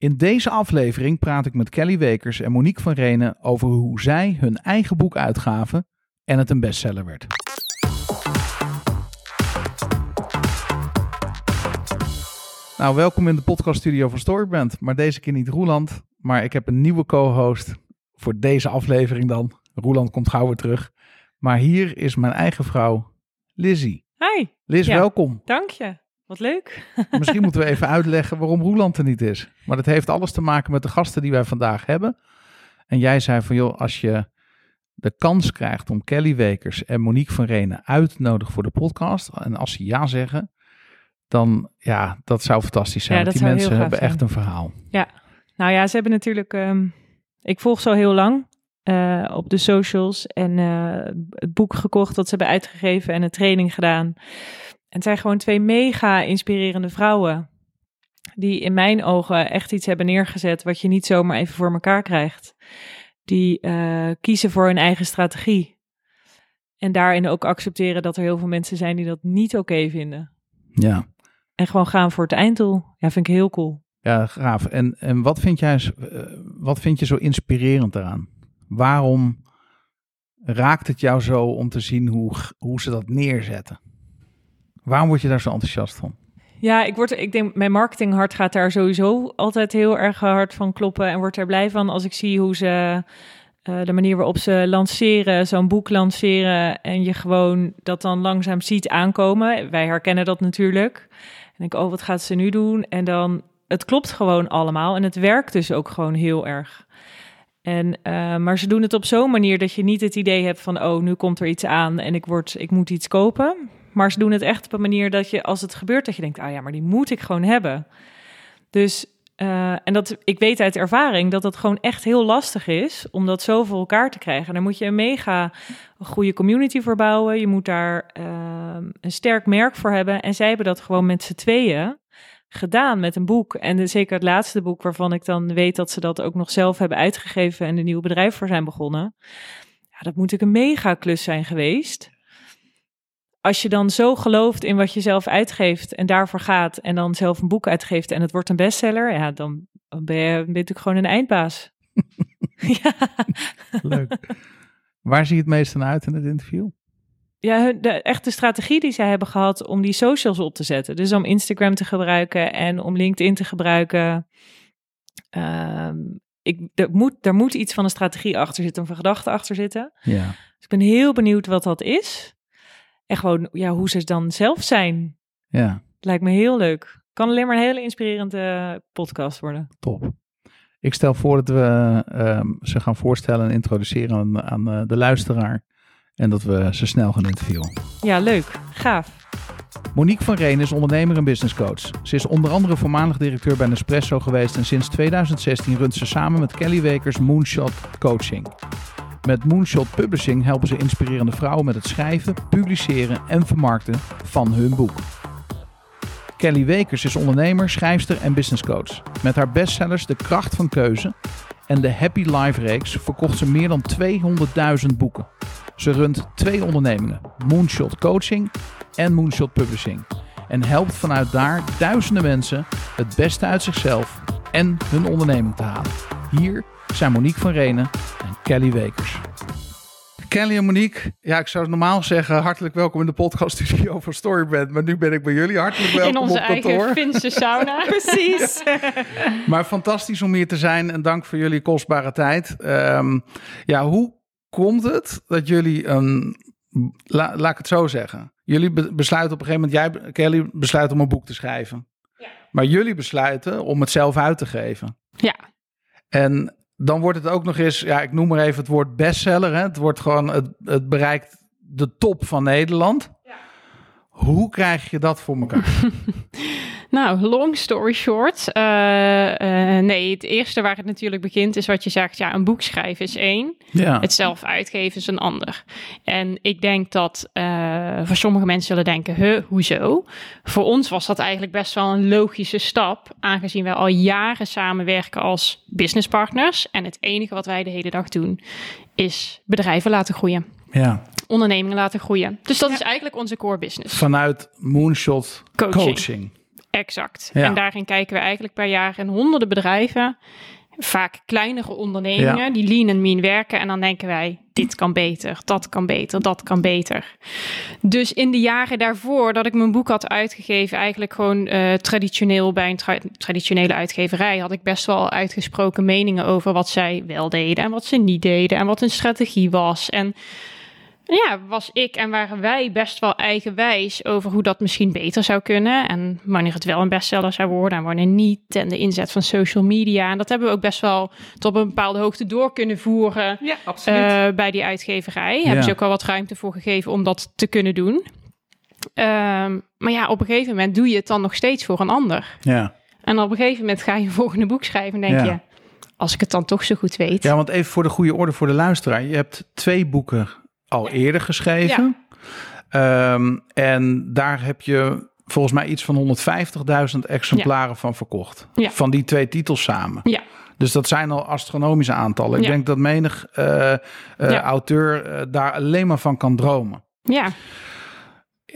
In deze aflevering praat ik met Kelly Wekers en Monique van Renen over hoe zij hun eigen boek uitgaven en het een bestseller werd. Nou, welkom in de podcaststudio van Storybrand. Maar deze keer niet Roeland, maar ik heb een nieuwe co-host voor deze aflevering dan. Roeland komt gauw weer terug. Maar hier is mijn eigen vrouw, Lizzie. Hi. Liz, Ja. welkom. Dank je. Wat leuk. Misschien moeten we even uitleggen waarom Roeland er niet is. Maar dat heeft alles te maken met de gasten die wij vandaag hebben. En jij zei van, joh, als je de kans krijgt om Kelly Wekers en Monique van Renen uit te nodigen voor de podcast. En als ze ja zeggen, dan ja, dat zou fantastisch zijn. Ja, want die mensen hebben echt een verhaal. Nou ja, ze hebben natuurlijk. ehm, ik volg zo heel lang eh, op de socials en eh, het boek gekocht dat ze hebben uitgegeven en een training gedaan. En het zijn gewoon twee mega inspirerende vrouwen. Die in mijn ogen echt iets hebben neergezet wat je niet zomaar even voor elkaar krijgt. Die eh, kiezen voor hun eigen strategie. En daarin ook accepteren dat er heel veel mensen zijn die dat niet oké vinden. Ja, En gewoon gaan voor het einddoel. Ja, vind ik heel cool. ja gaaf. En, en wat, vind jij, eh, wat vind je zo inspirerend eraan? Waarom raakt het jou zo om te zien hoe, hoe ze dat neerzetten? Waarom word je daar zo enthousiast van? Ja, ik, word, ik denk, mijn marketinghart gaat daar sowieso altijd heel erg hard van kloppen. En wordt er blij van als ik zie hoe ze, eh, de manier waarop ze lanceren, zo'n boek lanceren. En je gewoon dat dan langzaam ziet aankomen. Wij herkennen dat natuurlijk. En denk, oh, wat gaat ze nu doen? En dan, het klopt gewoon allemaal. En het werkt dus ook gewoon heel erg. En, eh, maar ze doen het op zo'n manier dat je niet het idee hebt van, oh, nu komt er iets aan en ik, word, ik moet iets kopen. Maar ze doen het echt op een manier dat je, als het gebeurt, dat je denkt, ah ja, maar die moet ik gewoon hebben. Dus, eh, en dat, ik weet uit ervaring dat het gewoon echt heel lastig is om dat zo voor elkaar te krijgen. Daar moet je een mega goede community voor bouwen. Je moet daar eh, een sterk merk voor hebben. En zij hebben dat gewoon met z'n tweeën gedaan met een boek. En zeker het laatste boek, waarvan ik dan weet dat ze dat ook nog zelf hebben uitgegeven en een nieuw bedrijf voor zijn begonnen. Ja, dat moet ik een mega klus zijn geweest. Als je dan zo gelooft in wat je zelf uitgeeft en daarvoor gaat en dan zelf een boek uitgeeft en het wordt een bestseller, ja, dan ben je, ben je natuurlijk gewoon een eindbaas. ja. Leuk. Waar zie je het meest aan uit in het interview? Ja, hun- de echte strategie die zij hebben gehad om die socials op te zetten. Dus om Instagram te gebruiken en om LinkedIn te gebruiken. Ehm, ik, er, moet, er moet iets van een strategie achter zitten, een gedachte achter zitten. Ja. Dus ik ben heel benieuwd wat dat is. En gewoon ja, hoe ze dan zelf zijn. Ja, Lijkt me heel leuk. Kan alleen maar een hele inspirerende podcast worden. top. Ik stel voor dat we ehm, ze gaan voorstellen en introduceren aan, aan eh, de luisteraar. En dat we ze snel gaan interviewen. Ja, leuk. Gaaf. Monique van Reen is ondernemer en businesscoach. Ze is onder andere voormalig directeur bij Nespresso geweest en sinds 2016 runt ze samen met Kelly Wekers Moonshot Coaching. Met Moonshot Publishing helpen ze inspirerende vrouwen met het schrijven, publiceren en vermarkten van hun boek. Kelly Wekers is ondernemer, schrijfster en businesscoach. Met haar bestsellers De Kracht van Keuze en de Happy Life reeks verkocht ze meer dan 200.000 boeken. Ze runt twee ondernemingen, Moonshot Coaching en Moonshot Publishing. En helpt vanuit daar duizenden mensen het beste uit zichzelf en hun onderneming te halen. Hier zijn Monique van Renen en Kelly Wekers. Kelly en Monique, ja, ik zou normaal zeggen hartelijk welkom in de podcaststudio van Storybrand. Maar nu ben ik bij jullie hartelijk welkom in onze op kantoor. eigen Finse sauna. Precies. Maar fantastisch om hier te zijn en dank voor jullie kostbare tijd. Ehm, ja, hoe komt het dat jullie een, la- laat ik het zo zeggen, jullie be- besluiten op een gegeven moment, jij Kelly besluit om een boek te schrijven. Maar jullie besluiten om het zelf uit te geven. Ja. En dan wordt het ook nog eens, ja, ik noem maar even het woord bestseller. Hè? Het wordt gewoon, het, het bereikt de top van Nederland. Hoe krijg je dat voor elkaar? Nou, long story short. eh, eh, nee, het eerste waar het natuurlijk begint is wat je zegt. Ja, een boek schrijven is één. ja. Het zelf uitgeven is een ander. En ik denk dat eh, voor sommige mensen zullen denken, huh, hoezo? Voor ons was dat eigenlijk best wel een logische stap, aangezien wij al jaren samenwerken als businesspartners. En het enige wat wij de hele dag doen, is bedrijven laten groeien, ja. Ondernemingen laten groeien. Dus dat is eigenlijk onze core business. Vanuit Moonshot Coaching. coaching. Exact. Ja. En daarin kijken we eigenlijk per jaar in honderden bedrijven, vaak kleinere ondernemingen, Ja. die lean en mean werken. En dan denken wij, dit kan beter, dat kan beter, dat kan beter. Dus in de jaren daarvoor dat ik mijn boek had uitgegeven, eigenlijk gewoon eh, traditioneel bij een tra- traditionele uitgeverij, had ik best wel uitgesproken meningen over wat zij wel deden en wat ze niet deden en wat hun strategie was. En ja, was ik en waren wij best wel eigenwijs over hoe dat misschien beter zou kunnen. En wanneer het wel een bestseller zou worden en wanneer niet. En de inzet van social media. En dat hebben we ook best wel tot een bepaalde hoogte door kunnen voeren. Ja, absoluut. eh, bij die uitgeverij. Hebben ze ook wel wat ruimte voor gegeven om dat te kunnen doen. Ehm, maar ja, op een gegeven moment doe je het dan nog steeds voor een ander. Ja. En op een gegeven moment ga je een volgende boek schrijven en denk Ja. je... Als ik het dan toch zo goed weet. ja, want even voor de goede orde voor de luisteraar. Je hebt twee boeken al eerder geschreven. Ehm, en daar heb je volgens mij iets van 150.000 exemplaren van verkocht. Ja. Van die twee titels samen. Ja. Dus dat zijn al astronomische aantallen. Ik denk dat menig eh, eh, auteur eh, daar alleen maar van kan dromen. Ja,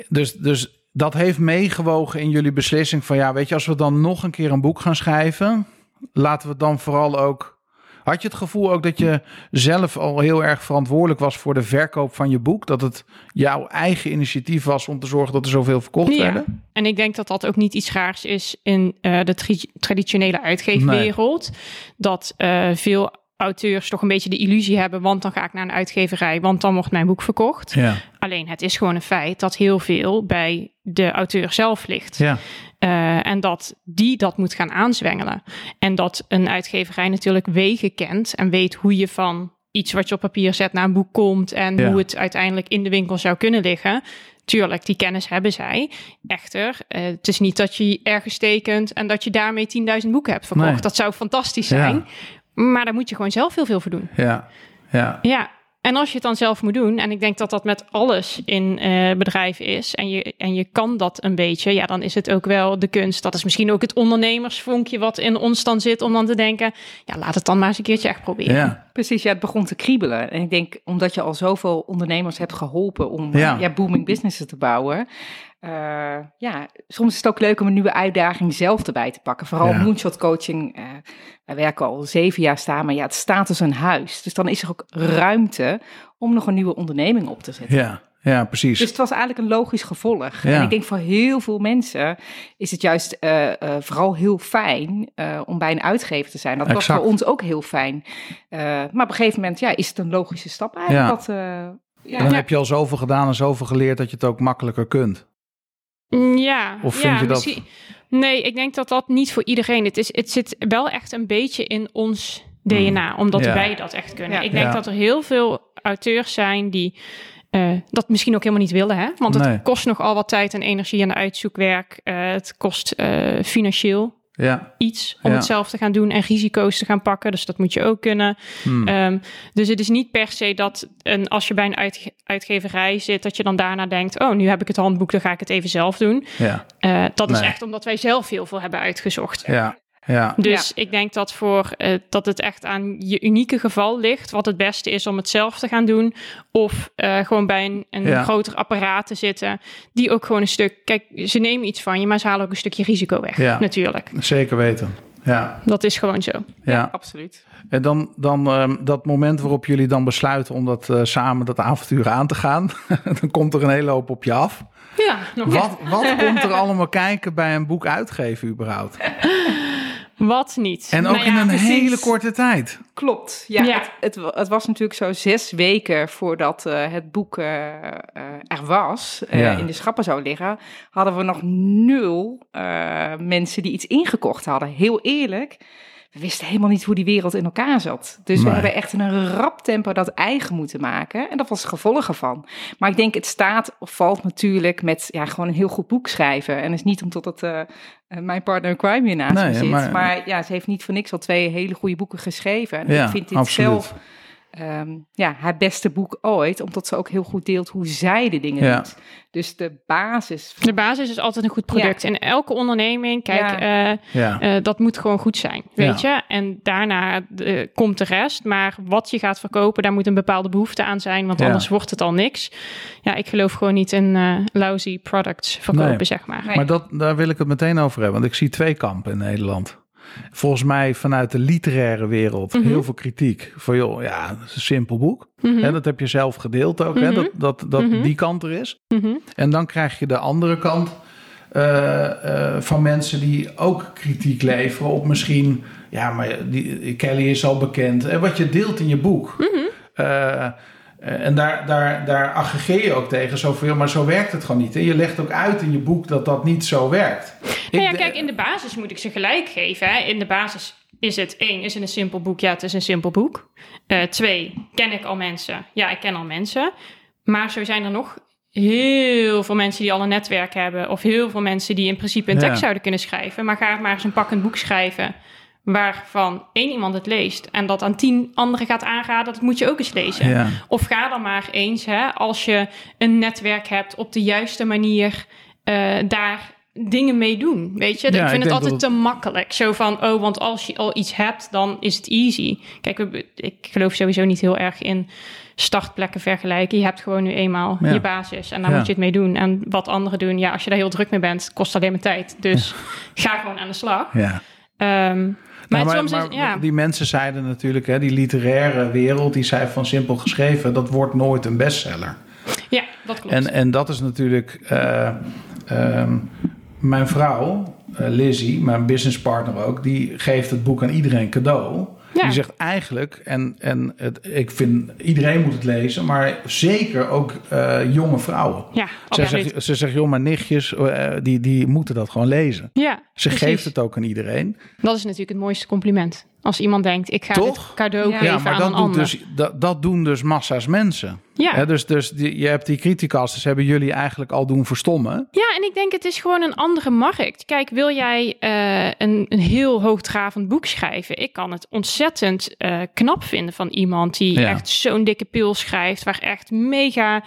Dus, dus dat heeft meegewogen in jullie beslissing van ja, weet je, als we dan nog een keer een boek gaan schrijven, laten we dan vooral ook. Had je het gevoel ook dat je zelf al heel erg verantwoordelijk was voor de verkoop van je boek? Dat het jouw eigen initiatief was om te zorgen dat er zoveel verkocht Ja. werden? En ik denk dat dat ook niet iets raars is in eh, de traditionele uitgeefwereld. Dat eh, veel auteurs toch een beetje de illusie hebben, want dan ga ik naar een uitgeverij, want dan wordt mijn boek verkocht. Ja, Alleen het is gewoon een feit dat heel veel bij de auteur zelf ligt. ja, Eh, en dat die dat moet gaan aanzwengelen. En dat een uitgeverij natuurlijk wegen kent en weet hoe je van iets wat je op papier zet naar een boek komt en Ja. hoe het uiteindelijk in de winkel zou kunnen liggen. Tuurlijk, die kennis hebben zij. Echter, eh, het is niet dat je ergens tekent en dat je daarmee 10.000 boeken hebt verkocht. Nee. Dat zou fantastisch Ja. zijn. Maar daar moet je gewoon zelf heel veel voor doen. ja, ja. Ja, en als je het dan zelf moet doen, en ik denk dat dat met alles in eh, bedrijven is, en je, en je kan dat een beetje, ja, dan is het ook wel de kunst. Dat is misschien ook het ondernemersvonkje wat in ons dan zit, om dan te denken, ja, laat het dan maar eens een keertje echt proberen. ja. Precies, ja, het begon te kriebelen. En ik denk, omdat je al zoveel ondernemers hebt geholpen om Ja. ja. ja, booming businesses te bouwen. Eh, ja, soms is het ook leuk om een nieuwe uitdaging zelf erbij te pakken. Vooral Ja. moonshot coaching. eh, wij werken al zeven jaar staan, maar ja, het staat als een huis. Dus dan is er ook ruimte om nog een nieuwe onderneming op te zetten. ja, ja precies. Dus het was eigenlijk een logisch gevolg. Ja. En ik denk voor heel veel mensen is het juist eh, vooral heel fijn om bij een uitgever te zijn. Dat was voor ons ook heel fijn. Maar op een gegeven moment ja, is het een logische stap eigenlijk. Ja. Dat, ja. dan heb je al zoveel gedaan en zoveel geleerd dat je het ook makkelijker kunt. Mm, Ja, Of ja, vind je dat- misschien- Nee, ik denk dat dat niet voor iedereen. Het, is, het zit wel echt een beetje in ons DNA, omdat Mm. Ja. wij dat echt kunnen. Ja. Ik denk Ja. dat er heel veel auteurs zijn die eh, dat misschien ook helemaal niet willen, hè? Want het Nee. kost nogal wat tijd en energie en uitzoekwerk. Eh, het kost eh, financieel Ja, iets om Ja. het zelf te gaan doen en risico's te gaan pakken. Dus dat moet je ook kunnen. Hmm. Ehm, dus het is niet per se dat een, als je bij een uitge- uitgeverij zit, dat je dan daarna denkt: Oh, nu heb ik het handboek, dan ga ik het even zelf doen. ja, Eh, dat is echt omdat wij zelf heel veel hebben uitgezocht. ja, ja. Dus ik denk dat, voor, eh, dat het echt aan je unieke geval ligt, wat het beste is om het zelf te gaan doen. Of eh, gewoon bij een, een Ja. groter apparaat te zitten, die ook gewoon een stuk. Kijk, ze nemen iets van je, maar ze halen ook een stukje risico weg. Ja. Natuurlijk. Zeker weten. Ja, Dat is gewoon zo. ja. absoluut. En dan, dan ehm, dat moment waarop jullie dan besluiten om dat eh, samen dat avontuur aan te gaan. dan komt er een hele hoop op je af. Ja, nog Wat, wat komt er allemaal kijken bij een boek uitgeven überhaupt? Wat niet. En ook Nou in een precies. hele korte tijd. Klopt. Ja, Ja. Het, het, wa- het was natuurlijk zo zes weken voordat eh, het boek eh, eh, er was, eh, Ja. in de schappen zou liggen, hadden we nog nul eh, mensen die iets ingekocht hadden. Heel eerlijk. We wisten helemaal niet hoe die wereld in elkaar zat. Dus Nee. we hebben echt in een rap tempo dat eigen moeten maken. En dat was het gevolg ervan. Maar ik denk, het staat of valt natuurlijk met ja, gewoon een heel goed boek schrijven. En het is niet omdat het eh, eh, mijn partner crime hier naast Nee, me zit. maar- Maar, ja, ze heeft niet voor niks al twee hele goede boeken geschreven. En Ja, ik vind dit absoluut. zelf ehm, ja, haar beste boek ooit, omdat ze ook heel goed deelt hoe zij de dingen Ja. doet. Dus de basis. De basis is altijd een goed product. In elke onderneming, kijk, Ja. eh, Ja. eh, dat moet gewoon goed zijn, weet Ja. je. En daarna eh, komt de rest. Maar wat je gaat verkopen, daar moet een bepaalde behoefte aan zijn, want Ja. anders wordt het al niks. Ja, ik geloof gewoon niet in eh lousy products verkopen, Nee. zeg maar. Nee. Maar dat, daar wil ik het meteen over hebben, want ik zie twee kampen in Nederland. Volgens mij vanuit de literaire wereld Mhm. heel veel kritiek. Van joh, ja, is een simpel boek. Mhm. Hè, dat heb je zelf gedeeld ook, hè, Mhm. dat, dat, dat Mhm. die kant er is. Mhm. En dan krijg je de andere kant eh, eh, van mensen die ook kritiek leveren op misschien... Ja, maar die, Kelly is al bekend. En wat je deelt in je boek. Mhm. Eh, en daar, daar, daar aggregeer je ook tegen. Zo van, ja, maar zo werkt het gewoon niet. En je legt ook uit in je boek dat dat niet zo werkt. Nou ja, kijk, in de basis moet ik ze gelijk geven. Hè. In de basis is het één, is het een simpel boek? Ja, het is een simpel boek. Eh, twee, ken ik al mensen? Ja, ik ken al mensen. Maar zo zijn er nog heel veel mensen die al een netwerk hebben. Of heel veel mensen die in principe een Ja. tekst zouden kunnen schrijven. Maar ga maar eens een pakkend boek schrijven. Waarvan één iemand het leest en dat aan tien anderen gaat aanraden, dat moet je ook eens lezen. Ja. Of ga dan maar eens, hè, als je een netwerk hebt, op de juiste manier eh, daar dingen mee doen. Weet je, Ja, ik ik vind het altijd dat te makkelijk. Zo van, oh, want als je al iets hebt, dan is het easy. Kijk, ik geloof sowieso niet heel erg in startplekken vergelijken. Je hebt gewoon nu eenmaal Ja. je basis en daar Ja. moet je het mee doen. En wat anderen doen, ja, als je daar heel druk mee bent, kost alleen maar tijd. Dus ga gewoon aan de slag. Ja. Ehm, maar, soms maar is, ja, die mensen zeiden natuurlijk, hè, die literaire wereld, die zei van simpel geschreven, dat wordt nooit een bestseller. ja, dat klopt. En, en dat is natuurlijk eh, ehm, mijn vrouw, eh, Lizzie, mijn businesspartner ook, die geeft het boek aan iedereen cadeau. Ja. Die zegt eigenlijk, en, en het, ik vind iedereen moet het lezen, maar zeker ook eh, jonge vrouwen. ja, Ze zegt, ze zegt, joh, mijn nichtjes, eh, die, die moeten dat gewoon lezen. Ja, Ze precies. geeft het ook aan iedereen. Dat is natuurlijk het mooiste compliment. Als iemand denkt, ik ga Toch? dit cadeau Ja. geven Ja, maar aan dat, een doet ander. dus, dat, dat doen dus massa's mensen. ja. Hè, dus dus die, je hebt die criticasters, hebben jullie eigenlijk al doen verstommen. ja, en ik denk het is gewoon een andere markt. Kijk, wil jij eh, een, een heel hoogdravend boek schrijven? Ik kan het ontzettend eh, knap vinden van iemand die Ja. echt zo'n dikke pil schrijft, waar echt mega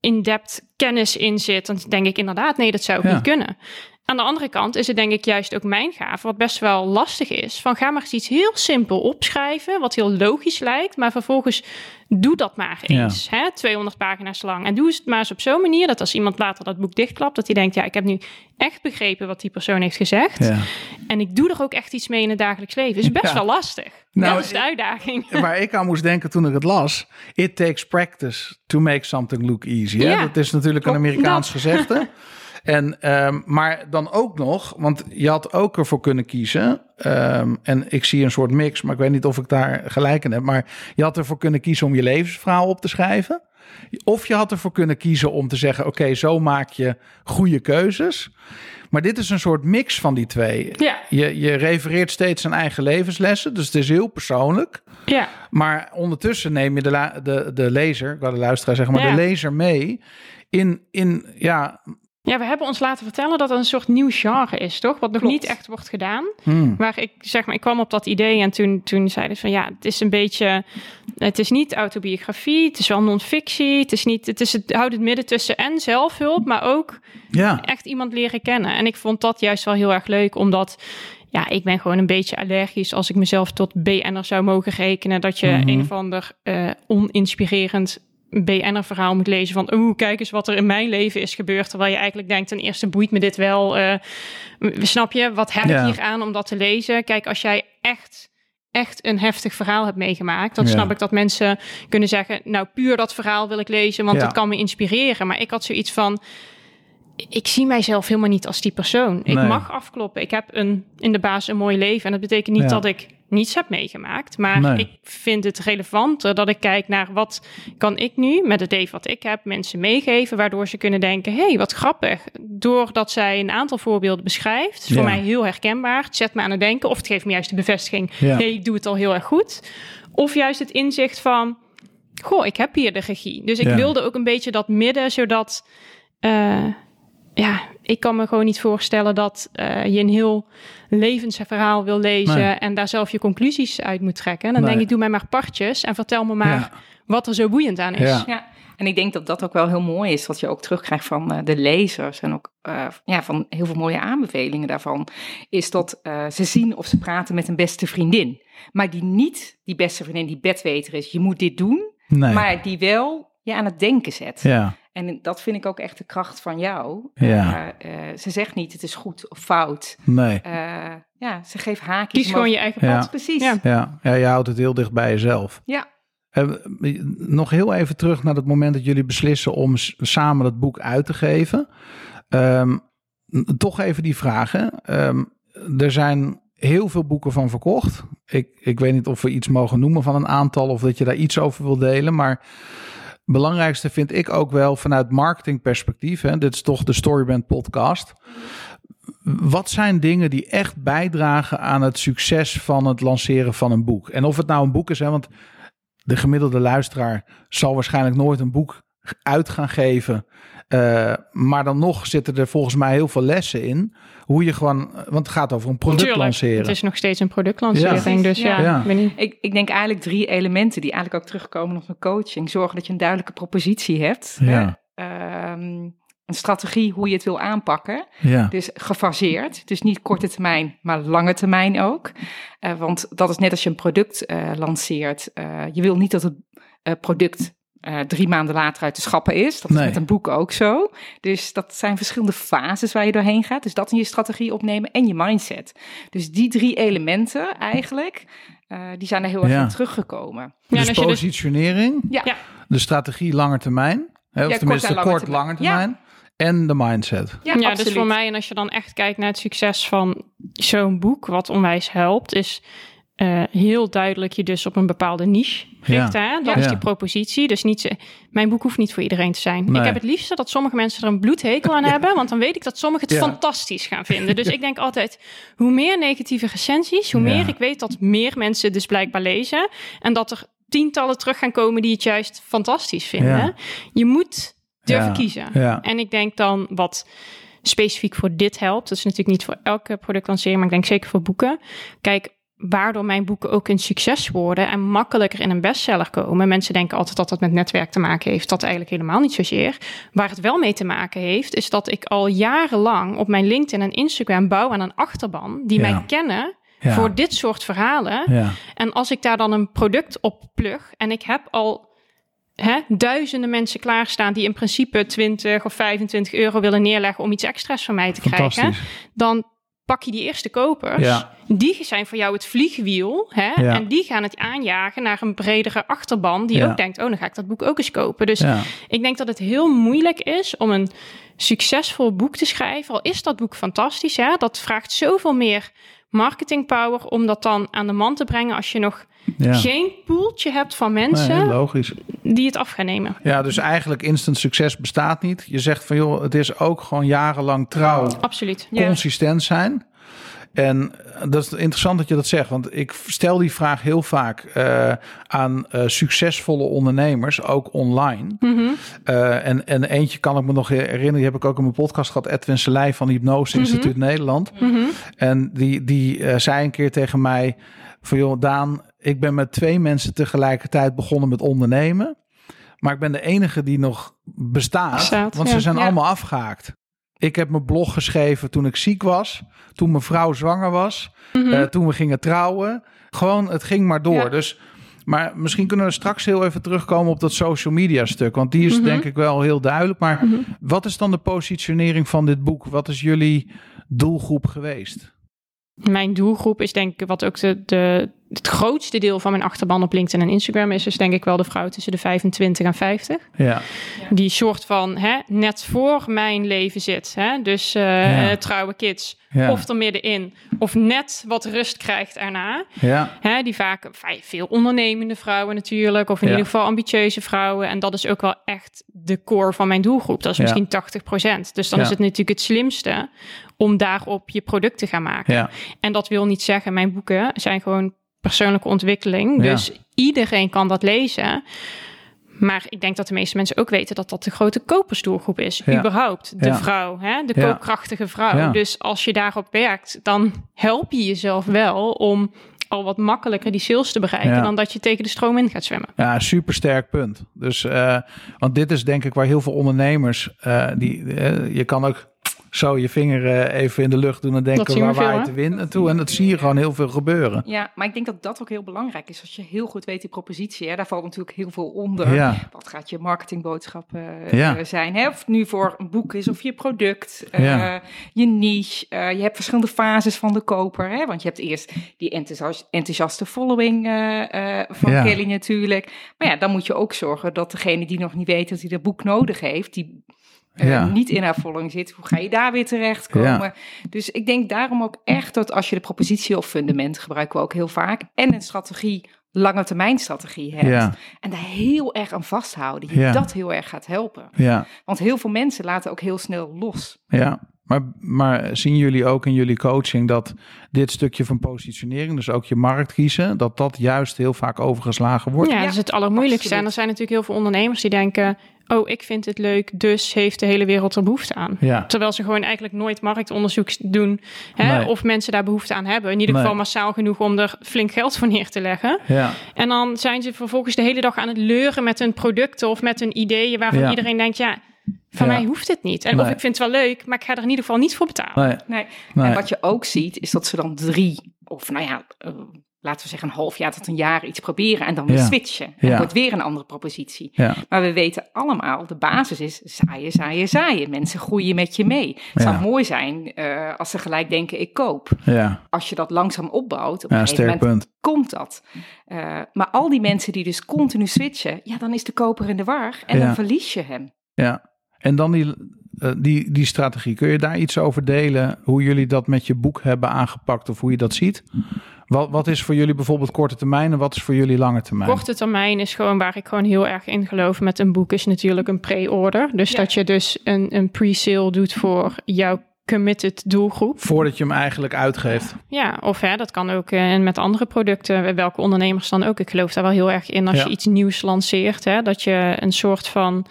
in-depth kennis in zit. Dan denk ik inderdaad, nee, dat zou ik Ja. niet kunnen. Aan de andere kant is het denk ik juist ook mijn gave, wat best wel lastig is. Van ga maar eens iets heel simpel opschrijven, wat heel logisch lijkt, maar vervolgens doe dat maar Ja. eens. Hè, 200 pagina's lang. En doe het maar eens op zo'n manier dat als iemand later dat boek dichtklapt, dat hij denkt, ja, ik heb nu echt begrepen wat die persoon heeft gezegd. Ja. En ik doe er ook echt iets mee in het dagelijks leven. is best Ja. wel lastig. Nou, dat is de uitdaging. Waar ik aan moest denken toen ik het las. It takes practice to make something look easy. Hè? Dat is natuurlijk een Dat- Amerikaans gezegde. En, ehm, maar dan ook nog, want je had ook ervoor kunnen kiezen. ehm, en ik zie een soort mix, maar ik weet niet of ik daar gelijk in heb. Maar je had ervoor kunnen kiezen om je levensverhaal op te schrijven. Of je had ervoor kunnen kiezen om te zeggen: Oké, zo maak je goede keuzes. Maar dit is een soort mix van die twee. Ja. Je, je refereert steeds aan eigen levenslessen, dus het is heel persoonlijk. Ja, Maar ondertussen neem je de, la- de, de lezer, ik wou de luisteraar zeggen, maar Ja. de lezer mee in, in ja, Ja, we hebben ons laten vertellen dat het een soort nieuw genre is, toch? Wat nog Klopt. niet echt wordt gedaan. hmm, Waar ik zeg maar, ik kwam op dat idee en toen, toen zeiden ze van ja, het is een beetje, het is niet autobiografie, het is wel non-fictie, het is niet, het is het houdt het midden tussen en zelfhulp, maar ook ja, echt iemand leren kennen. En ik vond dat juist wel heel erg leuk, omdat ja, ik ben gewoon een beetje allergisch als ik mezelf tot BN'er zou mogen rekenen, dat je Mhm. een of ander eh, oninspirerend BN'er verhaal moet lezen van, oeh, kijk eens wat er in mijn leven is gebeurd, terwijl je eigenlijk denkt, ten eerste boeit me dit wel, eh, snap je, wat heb Ja. ik hier aan om dat te lezen? Kijk, als jij echt echt een heftig verhaal hebt meegemaakt, dan Ja. snap ik dat mensen kunnen zeggen, nou puur dat verhaal wil ik lezen, want Ja. het kan me inspireren. Maar ik had zoiets van, ik zie mijzelf helemaal niet als die persoon. Ik mag afkloppen. Ik heb een, in de basis een mooi leven. En dat betekent niet Ja. dat ik niets heb meegemaakt. Maar Nee. ik vind het relevanter dat ik kijk naar wat kan ik nu met het leven wat ik heb mensen meegeven. Waardoor ze kunnen denken, hé, hey, wat grappig. Doordat zij een aantal voorbeelden beschrijft. Voor mij heel herkenbaar. Het zet me aan het denken. Of het geeft me juist de bevestiging. Ja. hey, ik doe het al heel erg goed. Of juist het inzicht van, goh, ik heb hier de regie. Dus ik Ja. wilde ook een beetje dat midden, zodat... eh, ja, ik kan me gewoon niet voorstellen dat uh, je een heel levensverhaal wil lezen en daar zelf je conclusies uit moet trekken. Dan denk ik, doe mij maar partjes en vertel me maar wat er zo boeiend aan is. Ja. ja. En ik denk dat dat ook wel heel mooi is, wat je ook terugkrijgt van uh, de lezers en ook uh, ja, van heel veel mooie aanbevelingen daarvan, is dat uh, ze zien of ze praten met een beste vriendin. Maar die niet die beste vriendin die bedweter is, je moet dit doen, nee. maar die wel je aan het denken zet. Ja. En dat vind ik ook echt de kracht van jou. Ja. ze zegt niet het is goed of fout. Nee. ja, ze geeft haakjes. Kies gewoon je eigen pad. Ja. Precies. Ja. Ja. ja, je houdt het heel dicht bij jezelf. Ja. Uh, nog heel even terug naar het moment dat jullie beslissen om samen dat boek uit te geven. Um, toch even die vragen. Um, er zijn heel veel boeken van verkocht. Ik, ik weet niet of we iets mogen noemen van een aantal of dat je daar iets over wil delen. Maar belangrijkste vind ik ook wel vanuit marketingperspectief. Hè, dit is toch de Storyband podcast. Wat zijn dingen die echt bijdragen aan het succes van het lanceren van een boek? En of het nou een boek is, hè, want de gemiddelde luisteraar zal waarschijnlijk nooit een boek uit gaan geven. Uh, maar dan nog zitten er volgens mij heel veel lessen in. Hoe je gewoon, want het gaat over een product Tuurlijk, lanceren. Het is nog steeds een productlancering. Ja. Dus ja, ja. Ik, ik denk eigenlijk drie elementen die eigenlijk ook terugkomen op mijn coaching. Zorgen dat je een duidelijke propositie hebt. Ja. Um, een strategie hoe je het wil aanpakken. Ja. Dus gefaseerd. Dus niet korte termijn, maar lange termijn ook. Uh, want dat is net als je een product uh, lanceert. Uh, je wil niet dat het product drie maanden later uit de schappen is. Dat is Nee. met een boek ook zo. Dus dat zijn verschillende fases waar je doorheen gaat. Dus dat in je strategie opnemen en je mindset. Dus die drie elementen eigenlijk, die zijn er heel erg Ja. in teruggekomen. Ja, dus dus- positionering, Ja. Ja. de strategie lange termijn. Hè, of Ja, tenminste kort kort, lange lange termijn. En de mindset. Ja, dus voor mij, en als je dan echt kijkt naar het succes van zo'n boek, wat onwijs helpt, is eh, heel duidelijk je dus op een bepaalde niche richten. Hè? Dat Ja. is die propositie. Dus niet, ze- mijn boek hoeft niet voor iedereen te zijn. Nee. Ik heb het liefste dat sommige mensen er een bloedhekel aan hebben, want dan weet ik dat sommigen het Ja. fantastisch gaan vinden. Dus ik denk altijd, hoe meer negatieve recensies, hoe Ja. meer ik weet dat meer mensen dus blijkbaar lezen en dat er tientallen terug gaan komen die het juist fantastisch vinden. Ja. Je moet durven Ja. kiezen. Ja. En ik denk dan wat specifiek voor dit helpt. Dat is natuurlijk niet voor elke productlancering, maar ik denk zeker voor boeken. Kijk, waardoor mijn boeken ook een succes worden en makkelijker in een bestseller komen. Mensen denken altijd dat dat met netwerk te maken heeft. Dat eigenlijk helemaal niet zozeer. Waar het wel mee te maken heeft, is dat ik al jarenlang op mijn LinkedIn en Instagram bouw aan een achterban die Ja. mij kennen Ja. voor dit soort verhalen. Ja. En als ik daar dan een product op plug en ik heb al hè, duizenden mensen klaarstaan die in principe 20 of 25 euro willen neerleggen om iets extra's van mij te krijgen, dan pak je die eerste kopers. Ja. Die zijn voor jou het vliegwiel. Hè? Ja. En die gaan het aanjagen naar een bredere achterban. Die Ja. ook denkt, oh, dan ga ik dat boek ook eens kopen. Dus ik denk dat het heel moeilijk is om een succesvol boek te schrijven. Al is dat boek fantastisch. Hè? Dat vraagt zoveel meer marketing power om dat dan aan de man te brengen als je nog Ja. geen poeltje hebt van mensen Nee, logisch. die het af gaan nemen. Ja, dus eigenlijk instant succes bestaat niet. Je zegt van joh, het is ook gewoon jarenlang trouw, Absoluut. Ja. consistent zijn. En dat is interessant dat je dat zegt, want ik stel die vraag heel vaak eh, aan eh, succesvolle ondernemers, ook online. Mhm. Eh, en, en eentje kan ik me nog herinneren, die heb ik ook in mijn podcast gehad, Edwin Selei van Hypnose Instituut Nederland. Mhm. En die, die zei een keer tegen mij van joh, Daan, ik ben met twee mensen tegelijkertijd begonnen met ondernemen. Maar ik ben de enige die nog bestaat, want ja. ze zijn Ja. allemaal afgehaakt. Ik heb mijn blog geschreven toen ik ziek was, toen mijn vrouw zwanger was, Mhm. eh, toen we gingen trouwen. Gewoon, het ging maar door. Ja. Dus, maar misschien kunnen we straks heel even terugkomen op dat social media stuk. Want die is Mhm. denk ik wel heel duidelijk. Maar Mhm. wat is dan de positionering van dit boek? Wat is jullie doelgroep geweest? Mijn doelgroep is denk ik wat ook de, de, het grootste deel van mijn achterban op LinkedIn en Instagram is. Dus denk ik wel de vrouw tussen de 25 en 50. Ja, Die soort van hè, net voor mijn leven zit. Hè? Dus eh, Ja. trouwe kids. ja, Of er middenin. Of net wat rust krijgt erna. ja, Hè, die vaak veel ondernemende vrouwen natuurlijk. Of in Ja. ieder geval ambitieuze vrouwen. En dat is ook wel echt de core van mijn doelgroep. Dat is Ja. misschien 80%. Dus dan Ja. is het natuurlijk het slimste om daarop je product te gaan maken. ja, En dat wil niet zeggen, mijn boeken zijn gewoon persoonlijke ontwikkeling. Ja. Dus iedereen kan dat lezen. Maar ik denk dat de meeste mensen ook weten dat dat de grote kopersdoelgroep is. Ja. Überhaupt. De Ja. vrouw, hè? de Ja. koopkrachtige vrouw. Dus als je daarop werkt, dan help je jezelf wel om al wat makkelijker die sales te bereiken. Dan dat je tegen de stroom in gaat zwemmen. Ja, super sterk punt. Dus, eh, want dit is denk ik waar heel veel ondernemers, eh, die, eh, je kan ook zo je vinger eh, even in de lucht doen en denken waar waait de wind naartoe. En dat zie je gewoon heel veel gebeuren. Ja, maar ik denk dat dat ook heel belangrijk is. Als je heel goed weet die propositie, hè, daar valt natuurlijk heel veel onder. Ja, Wat gaat je marketingboodschap eh, Ja. zijn? Hè? Of het nu voor een boek is of je product, eh, Ja. je niche. je hebt verschillende fases van de koper. Hè? Want je hebt eerst die enthousias- enthousiaste following van. Kelly natuurlijk. Maar ja, dan moet je ook zorgen dat degene die nog niet weet dat hij dat boek nodig heeft, die eh, Ja. niet in haar following zit, hoe ga je daar weer terechtkomen? Ja. Dus ik denk daarom ook echt dat als je de propositie of fundament gebruiken we ook heel vaak en een strategie, lange termijn strategie hebt ja, en daar heel erg aan vasthouden, je Ja. dat heel erg gaat helpen. ja, Want heel veel mensen laten ook heel snel los. ja. Maar, maar zien jullie ook in jullie coaching dat dit stukje van positionering, dus ook je markt kiezen, dat dat juist heel vaak overgeslagen wordt? Ja, dat is het allermoeilijkste. En er zijn natuurlijk heel veel ondernemers die denken... oh, ik vind het leuk, dus heeft de hele wereld er behoefte aan. Ja, Terwijl ze gewoon eigenlijk nooit marktonderzoek doen... Hè, Nee. of mensen daar behoefte aan hebben. In ieder Nee. geval massaal genoeg om er flink geld voor neer te leggen. ja, En dan zijn ze vervolgens de hele dag aan het leuren met hun producten... of met hun ideeën waarvan Ja. iedereen denkt... ja, van Ja. mij hoeft het niet. En Nee. of ik vind het wel leuk, maar ik ga er in ieder geval niet voor betalen. nee, Nee. nee. En wat je ook ziet, is dat ze dan drie, of nou ja, eh, laten we zeggen een half jaar tot een jaar iets proberen en dan weer Ja. switchen. En Ja. wordt weer een andere propositie. Ja, Maar we weten allemaal, de basis is zaaien, zaaien, zaaien. Mensen groeien met je mee. Het zou mooi zijn eh, als ze gelijk denken, ik koop. ja, Als je dat langzaam opbouwt, op een gegeven moment punt. komt dat. Eh, maar al die mensen die dus continu switchen, ja, dan is de koper in de war en dan verlies je hem. Ja, en dan die, eh, die, die strategie. Kun je daar iets over delen? Hoe jullie dat met je boek hebben aangepakt of hoe je dat ziet? Wat, wat is voor jullie bijvoorbeeld korte termijn en wat is voor jullie lange termijn? Korte termijn is gewoon waar ik gewoon heel erg in geloof met een boek, is natuurlijk een pre-order. Dus Ja. dat je dus een, een pre-sale doet voor jouw committed doelgroep. Voordat je hem eigenlijk uitgeeft. Ja, of hè, dat kan ook eh, met andere producten, welke ondernemers dan ook. Ik geloof daar wel heel erg in als Ja. je iets nieuws lanceert, hè, dat je een soort van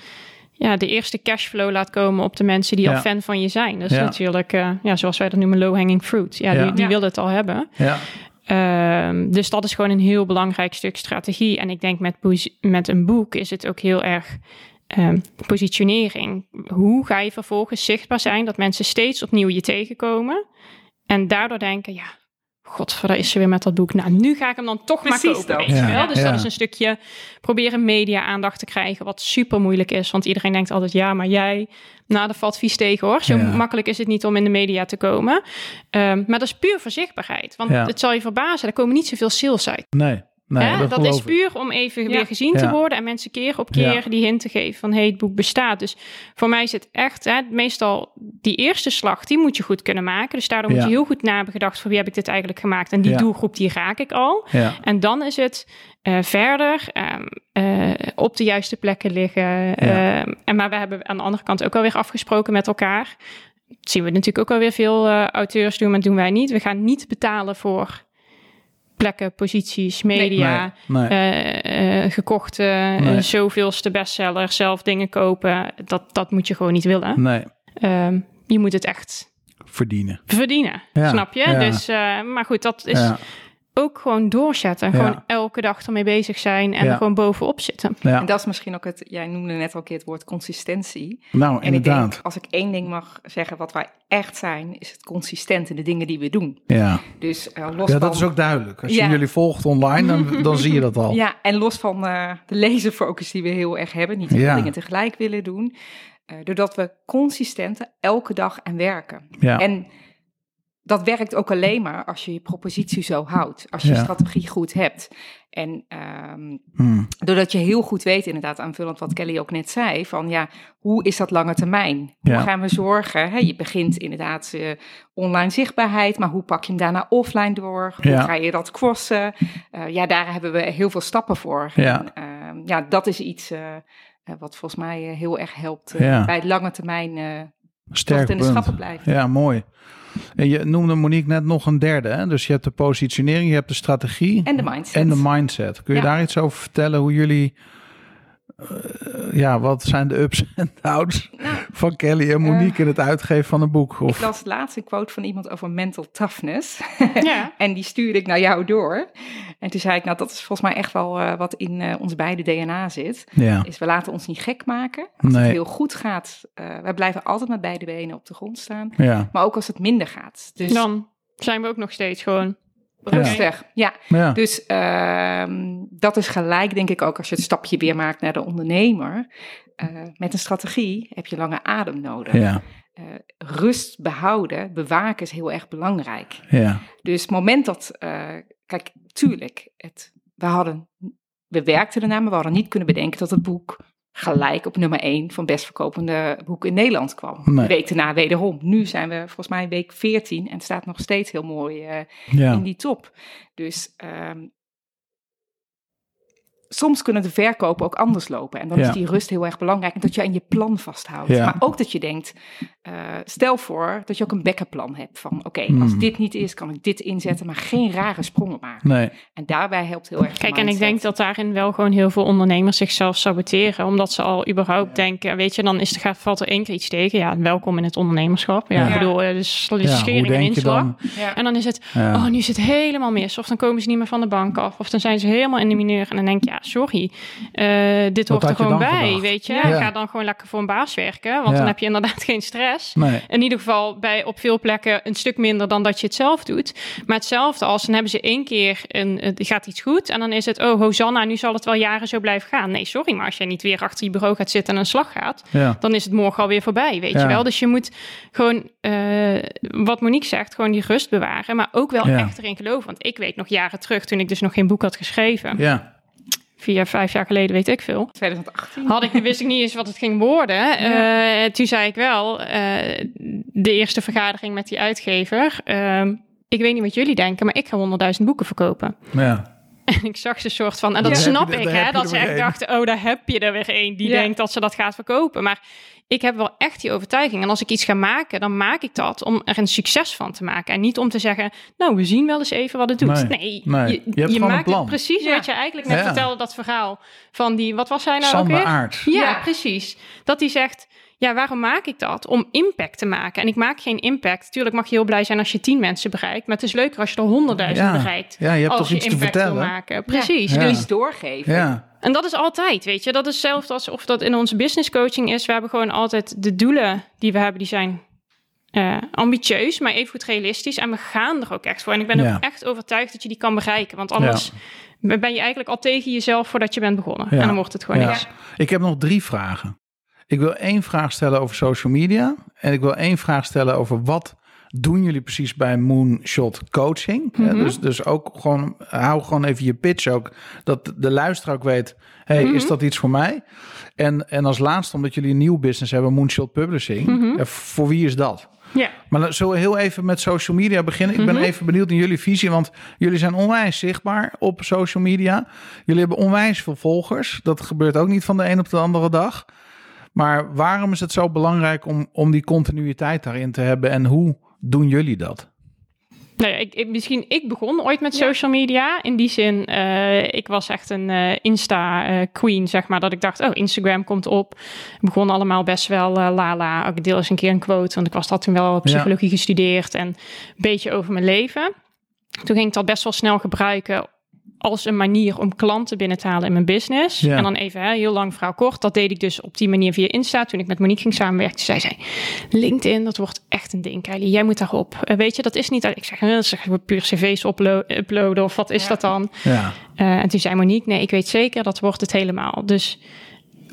ja, de eerste cashflow laat komen op de mensen die Ja. al fan van je zijn. Dat is Ja. natuurlijk, eh, ja, zoals wij dat noemen, low-hanging fruit. Ja, Ja. die, die Ja. wil het al hebben. Ehm, dus dat is gewoon een heel belangrijk stuk strategie. En ik denk met, met een boek is het ook heel erg ehm, positionering. Hoe ga je vervolgens zichtbaar zijn dat mensen steeds opnieuw je tegenkomen en daardoor denken, ja, godver, is ze weer met dat boek. Nou, nu ga ik hem dan toch Precies maar kopen, dat. weet je Ja, wel. Dus ja. dat is een stukje proberen media-aandacht te krijgen, wat super moeilijk is. Want iedereen denkt altijd, ja, maar jij... Nou, dat valt vies tegen hoor. Zo Ja. makkelijk is het niet om in de media te komen. Ehm, maar dat is puur voor zichtbaarheid. Want Ja. het zal je verbazen, er komen niet zoveel sales uit. nee. Nee Hè? dat, is puur om even Ja. weer gezien te Ja. worden en mensen keer op keer Ja. die hint te geven van hey, het boek bestaat. Dus voor mij is het echt, hè, meestal die eerste slag, die moet je goed kunnen maken. Dus daardoor Ja. moet je heel goed na hebben gedacht voor wie heb ik dit eigenlijk gemaakt. En die Ja. doelgroep die raak ik al. Ja, En dan is het eh, verder ehm, eh, op de juiste plekken liggen. Ehm, en maar we hebben aan de andere kant ook alweer afgesproken met elkaar. Dat zien we natuurlijk ook alweer veel eh, auteurs doen, maar dat doen wij niet. We gaan niet betalen voor plekken, posities, media, nee, nee. eh, eh, gekochte, eh, Nee. zoveelste bestseller, zelf dingen kopen. Dat, dat moet je gewoon niet willen. nee, Ehm, je moet het echt verdienen. verdienen, Ja, snap je? ja. Dus, maar goed, dat is Ja, ook gewoon doorzetten. Ja. Gewoon elke dag ermee bezig zijn en Ja. er gewoon bovenop zitten. ja. En dat is misschien ook het, jij noemde net al een keer het woord consistentie. nou En ik inderdaad. denk, als ik één ding mag zeggen, wat wij echt zijn, is het consistent in de dingen die we doen. Ja. Dus eh, los ja, van... dat is ook duidelijk. Als je jullie volgt online, dan, dan zie je dat al. Ja, en los van eh, de laserfocus die we heel erg hebben, niet veel Ja. dingen tegelijk willen doen, eh, doordat we consistent elke dag aan werken. Ja. En dat werkt ook alleen maar als je je propositie zo houdt, als je Ja. strategie goed hebt. En ehm, Hmm. doordat je heel goed weet, inderdaad, aanvullend wat Kelly ook net zei, van ja, hoe is dat lange termijn? Hoe Ja. gaan we zorgen? Hè? Je begint inderdaad eh, online zichtbaarheid, maar hoe pak je hem daarna offline door? Hoe Ja. ga je dat crossen? Eh, ja, daar hebben we heel veel stappen voor. Ja. En, ehm, ja, dat is iets eh, wat volgens mij heel erg helpt bij het lange termijn Sterk in de schappen blijven. Ja, mooi. En je noemde Monique net nog een derde. Hè? Dus je hebt de positionering, je hebt de strategie En de mindset. en de mindset. Kun je Ja. daar iets over vertellen hoe jullie ja, wat zijn de ups en downs van Kelly en Monique in het uitgeven van een boek? Ik Of, las laatst een quote van iemand over mental toughness. Ja. en die stuurde ik naar jou door. En toen zei ik, nou dat is volgens mij echt wel eh, wat in eh, ons beide DNA zit. ja, Is we laten ons niet gek maken. Als Nee. het heel goed gaat, eh wij blijven altijd met beide benen op de grond staan. ja, Maar ook als het minder gaat. Dus Dan zijn we ook nog steeds gewoon. Rustig. Ja, ja. Dus ehm, dat is gelijk, denk ik ook, als je het stapje weer maakt naar de ondernemer. Eh, met een strategie heb je lange adem nodig. ja, Eh, rust behouden, bewaken is heel erg belangrijk. ja, Dus het moment dat, eh, kijk, tuurlijk, het, we hadden, we werkten ernaar, maar we hadden niet kunnen bedenken dat het boek gelijk op nummer 1 van best verkopende boek in Nederland kwam. Nee. De week daarna wederom. Nu zijn we volgens mij week 14 en het staat nog steeds heel mooi eh, ja. in die top. Dus ehm, soms kunnen de verkopen ook anders lopen. En dan Ja. is die rust heel erg belangrijk. En dat je aan je plan vasthoudt. Ja. Maar ook dat je denkt, eh, stel voor dat je ook een backup plan hebt. Van oké, als dit niet is, kan ik dit inzetten. Maar geen rare sprongen maken. Nee, En daarbij helpt heel erg Kijk, en ik denk dat daarin wel gewoon heel veel ondernemers zichzelf saboteren. Omdat ze al überhaupt denken, weet je, dan is er, gaat, valt er één keer iets tegen. Ja, welkom in het ondernemerschap. Ja, Ja. ik bedoel, eh, dus ja, hoe schering en inslag. dan? Ja. En dan is het, Ja. oh, nu is het helemaal mis. Of dan komen ze niet meer van de bank af. Of dan zijn ze helemaal in de mineur. En dan denk je, ja, sorry, eh, dit hoort er gewoon bij, gedacht? weet je. Ja. Ga dan gewoon lekker voor een baas werken. Want Ja. dan heb je inderdaad geen stress. Nee, In ieder geval bij op veel plekken een stuk minder dan dat je het zelf doet. Maar hetzelfde als dan hebben ze één keer een, het gaat iets goed en dan is het oh Hosanna, nu zal het wel jaren zo blijven gaan. Nee, sorry, maar als jij niet weer achter je bureau gaat zitten en een slag gaat, ja, dan is het morgen alweer voorbij, weet je wel. Dus je moet gewoon eh, wat Monique zegt, gewoon die rust bewaren, maar ook wel echt erin geloven. Want ik weet nog jaren terug, toen ik dus nog geen boek had geschreven, ja, vier, vijf jaar geleden, weet ik veel. 2018. Had ik, wist ik niet eens wat het ging worden. Eh, toen zei ik wel, eh, de eerste vergadering met die uitgever. ehm, ik weet niet wat jullie denken, maar ik ga 100.000 boeken verkopen. ja. En ik zag ze soort van, en dat Ja. snap ik, hè, dat ze echt dachten, oh, daar heb je er weer één die Ja. denkt dat ze dat gaat verkopen. Maar ik heb wel echt die overtuiging. En als ik iets ga maken, dan maak ik dat om er een succes van te maken. En niet om te zeggen, nou, we zien wel eens even wat het doet. Nee. Nee, Nee. je, Je hebt gewoon een maakt plan. het precies Ja. wat je eigenlijk net Ja. vertelde, dat verhaal van die, wat was hij nou ook Sander weer? Aert. Ja, Ja. precies. Dat hij zegt, ja, waarom maak ik dat? Om impact te maken. En ik maak geen impact. Tuurlijk mag je heel blij zijn als je tien mensen bereikt. Maar het is leuker als je er honderdduizend Ja. bereikt. Ja, je hebt als toch je iets te impact wil vertellen? maken. Precies. Ja. Iets doorgeven. Ja, en dat is altijd, weet je. Dat is hetzelfde als of dat in onze business coaching is. We hebben gewoon altijd de doelen die we hebben, die zijn eh, ambitieus, maar even goed realistisch. En we gaan er ook echt voor. En ik ben Ja. ook echt overtuigd dat je die kan bereiken. Want anders ben je eigenlijk al tegen jezelf voordat je bent begonnen. Ja. En dan wordt het gewoon Ja. niks. Ik heb nog drie vragen. Ik wil één vraag stellen over social media. En ik wil één vraag stellen over wat doen jullie precies bij Moonshot Coaching. Mhm. Ja, dus, dus ook gewoon, hou gewoon even je pitch ook. Dat de luisteraar ook weet, hey, Mhm. is dat iets voor mij? En, en als laatste, omdat jullie een nieuw business hebben, Moonshot Publishing. Mhm. Ja, voor wie is dat? Ja. Maar zullen we heel even met social media beginnen. Ik ben Mhm. even benieuwd naar jullie visie, want jullie zijn onwijs zichtbaar op social media. Jullie hebben onwijs veel volgers. Dat gebeurt ook niet van de een op de andere dag. Maar waarom is het zo belangrijk om, om die continuïteit daarin te hebben en hoe doen jullie dat? Nou ja, ik, ik- misschien ik begon ooit met social media. In die zin, eh, ik was echt een eh, Insta-queen, zeg maar. Dat ik dacht, oh, Instagram komt op. Het begon allemaal best wel eh, lala. Ik deel eens een keer een quote, want ik was dat toen wel psychologie gestudeerd. En een beetje over mijn leven. Toen ging ik dat best wel snel gebruiken als een manier om klanten binnen te halen in mijn business. Ja. En dan even hè, heel lang verhaal kort. Dat deed ik dus op die manier via Insta. Toen ik met Monique ging samenwerken, zei zij... LinkedIn, dat wordt echt een ding, Kylie. Jij moet daarop. Eh, weet je, dat is niet... Ik zeg, eh, dat is puur cv's uplo- uploaden of wat is Ja. dat dan? Ja, Eh, en toen zei Monique, nee, ik weet zeker, dat wordt het helemaal. Dus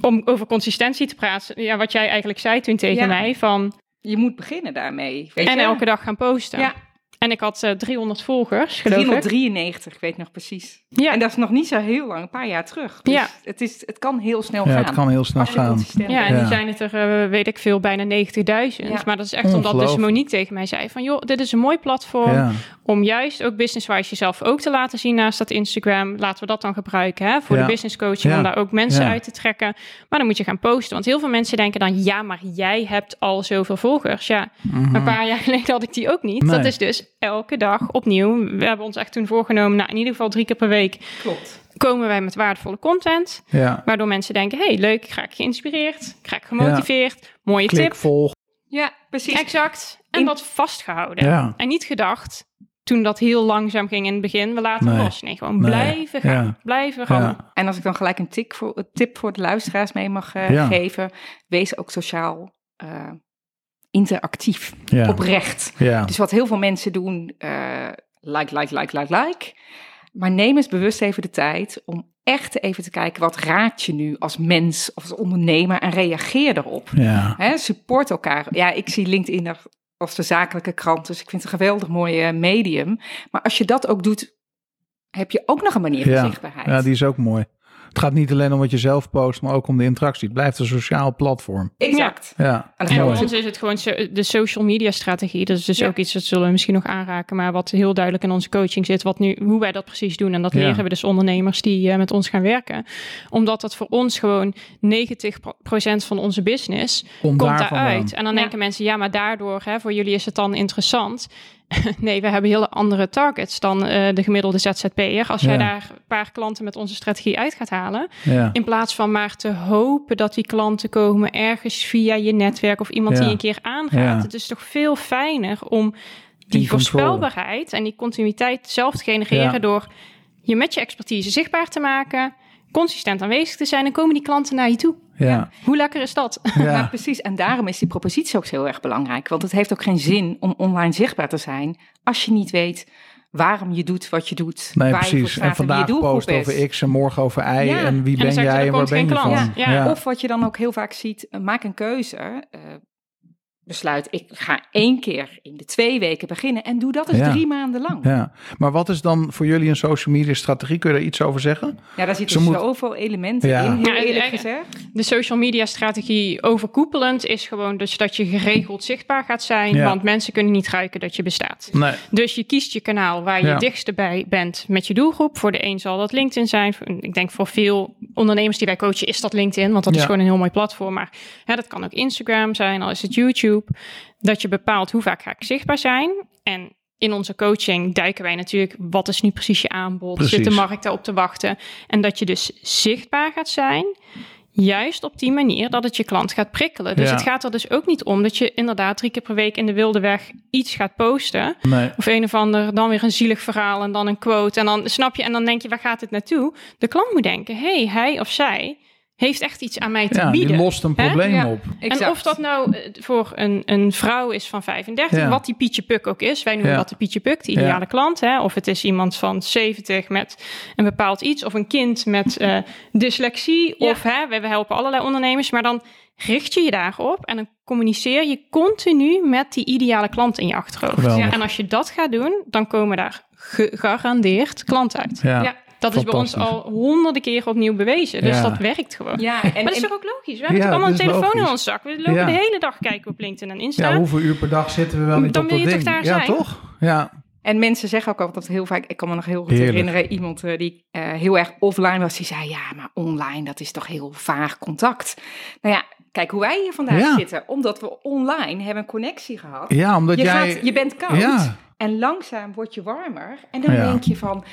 om over consistentie te praten... Ja, wat jij eigenlijk zei toen tegen Ja. mij, van... Je moet beginnen daarmee. Weet En je? elke dag gaan posten. Ja. En ik had eh, 300 volgers, geloof ik. 393, ik weet nog precies. Ja. En dat is nog niet zo heel lang, een paar jaar terug. Dus Ja. het, is, het kan heel snel ja gaan. het kan heel snel gaan. Ja, en die zijn het er, eh, weet ik veel, bijna 90.000. Ja. Maar dat is echt omdat dus. Monique tegen mij zei van... joh, dit is een mooi platform Ja, om juist ook business-wise jezelf ook te laten zien naast dat Instagram. Laten we dat dan gebruiken hè, voor Ja. de business coaching, Ja. om daar ook mensen Ja. uit te trekken. Maar dan moet je gaan posten. Want heel veel mensen denken dan, ja, maar jij hebt al zoveel volgers. Ja, Mhm. een paar jaar geleden had ik die ook niet. Nee. Dat is dus elke dag opnieuw. We hebben ons echt toen voorgenomen, nou, in ieder geval drie keer per week week Klopt. komen wij met waardevolle content. Ja. Waardoor mensen denken, hey, leuk, ik raak geïnspireerd, ik raak gemotiveerd, mooie Klik, tip. volg. Ja, precies. Exact. En In- dat vastgehouden. Ja. En niet gedacht, toen dat heel langzaam ging in het begin, we laten Nee. los. Nee, gewoon Nee. blijven gaan. Ja. Blijven gaan. Ja. En als ik dan gelijk een tip voor, een tip voor de luisteraars mee mag eh, Ja. geven, wees ook sociaal eh, interactief, Ja. oprecht. Ja. Dus wat heel veel mensen doen, eh, like, like, like, like, like. Maar neem eens bewust even de tijd om echt even te kijken, wat raakt je nu als mens of als ondernemer en reageer erop. Ja. Support elkaar. Ja, ik zie LinkedIn er als de zakelijke krant, dus ik vind het een geweldig mooi eh, medium. Maar als je dat ook doet, heb je ook nog een manier van Ja. zichtbaarheid. ja, die is ook mooi. Het gaat niet alleen om wat je zelf post, maar ook om de interactie. Het blijft een sociaal platform. Exact. Ja, En voor ons is het gewoon so- de social media strategie. Dat is dus Ja. ook iets dat zullen we misschien nog aanraken. Maar wat heel duidelijk in onze coaching zit. Wat nu, hoe wij dat precies doen. En dat Ja. leren we dus ondernemers die eh, met ons gaan werken. Omdat dat voor ons gewoon 90% van onze business Komt komt daar daaruit. En dan Ja. denken mensen, ja, maar daardoor, hè, voor jullie is het dan interessant. nee, we hebben hele andere targets dan eh, de gemiddelde ZZP'er. Als jij daar een paar klanten met onze strategie uit gaat halen. Ja. In plaats van maar te hopen dat die klanten komen ergens via je netwerk of iemand Ja. die een keer aangaat. Het is toch veel fijner om die In control. voorspelbaarheid en die continuïteit zelf te genereren door je met je expertise zichtbaar te maken, consistent aanwezig te zijn en komen die klanten naar je toe. Ja. Hoe lekker is dat? Ja, precies. En daarom is die propositie ook heel erg belangrijk. Want het heeft ook geen zin om online zichtbaar te zijn als je niet weet waarom je doet wat je doet. Nee, waar precies. En vandaag je post over X en morgen over Y. Ja. En wie En ben jij en waar ben je van? Ja. Of wat je dan ook heel vaak ziet, eh, maak een keuze. eh, besluit, ik ga één keer in de twee weken beginnen en doe dat eens Ja. drie maanden lang. Ja, Ja. Maar wat is dan voor jullie een social media strategie? Kun je daar iets over zeggen? daar Ze zitten moet- zoveel elementen Ja. in, heel Ja, eerlijk gezegd. De social media strategie overkoepelend is gewoon dus dat je geregeld zichtbaar gaat zijn, Ja. want mensen kunnen niet ruiken dat je bestaat. Nee. Dus je kiest je kanaal waar je Ja. het dichtste bij bent met je doelgroep. Voor de een zal dat LinkedIn zijn. Ik denk voor veel ondernemers die wij coachen is dat LinkedIn, want dat Ja. is gewoon een heel mooi platform. Maar hè, dat kan ook Instagram zijn, al is het YouTube. Dat je bepaalt hoe vaak ga ik zichtbaar zijn. En in onze coaching duiken wij natuurlijk, wat is nu precies je aanbod? Precies. Zit de markt daarop te wachten? En dat je dus zichtbaar gaat zijn. Juist op die manier dat het je klant gaat prikkelen. Dus Ja. het gaat er dus ook niet om dat je inderdaad drie keer per week in de wilde weg iets gaat posten. Nee. Of een of ander, dan weer een zielig verhaal en dan een quote. En dan snap je, en dan denk je, waar gaat het naartoe? De klant moet denken, hey, hij of zij heeft echt iets aan mij te Ja, bieden. die lost een probleem Ja. op. En of dat nou eh, voor een, een vrouw is van 35, Ja. wat die Pietje Puk ook is. Wij noemen Ja. dat de Pietje Puk, de ideale Ja. klant. Hè? Of het is iemand van 70 met een bepaald iets. Of een kind met eh, dyslexie. Ja. Of hè, we we helpen allerlei ondernemers. Maar dan richt je je daarop en dan communiceer je continu met die ideale klant in je achterhoofd. En als je dat gaat doen, dan komen daar gegarandeerd klanten uit. Ja. Ja. Dat is bij ons al honderden keren opnieuw bewezen. Dus Ja. dat werkt gewoon. Ja, en, Maar dat is toch ook logisch? We hebben Ja, toch allemaal een telefoon in onze zak. We lopen Ja. de hele dag kijken op LinkedIn en Insta. Ja, hoeveel uur per dag zitten we wel niet Dan op wil dat je ding? toch daar ja, zijn? toch? Ja. En mensen zeggen ook altijd heel vaak, ik kan me nog heel goed Heerlijk. herinneren, iemand eh, die eh, heel erg offline was, die zei, ja, maar online, dat is toch heel vaag contact. Nou ja, kijk hoe wij hier vandaag Ja. zitten, omdat we online hebben een connectie gehad. ja, omdat je, jij... gaat, je bent koud Ja. en langzaam word je warmer. En dan Ja. denk je van,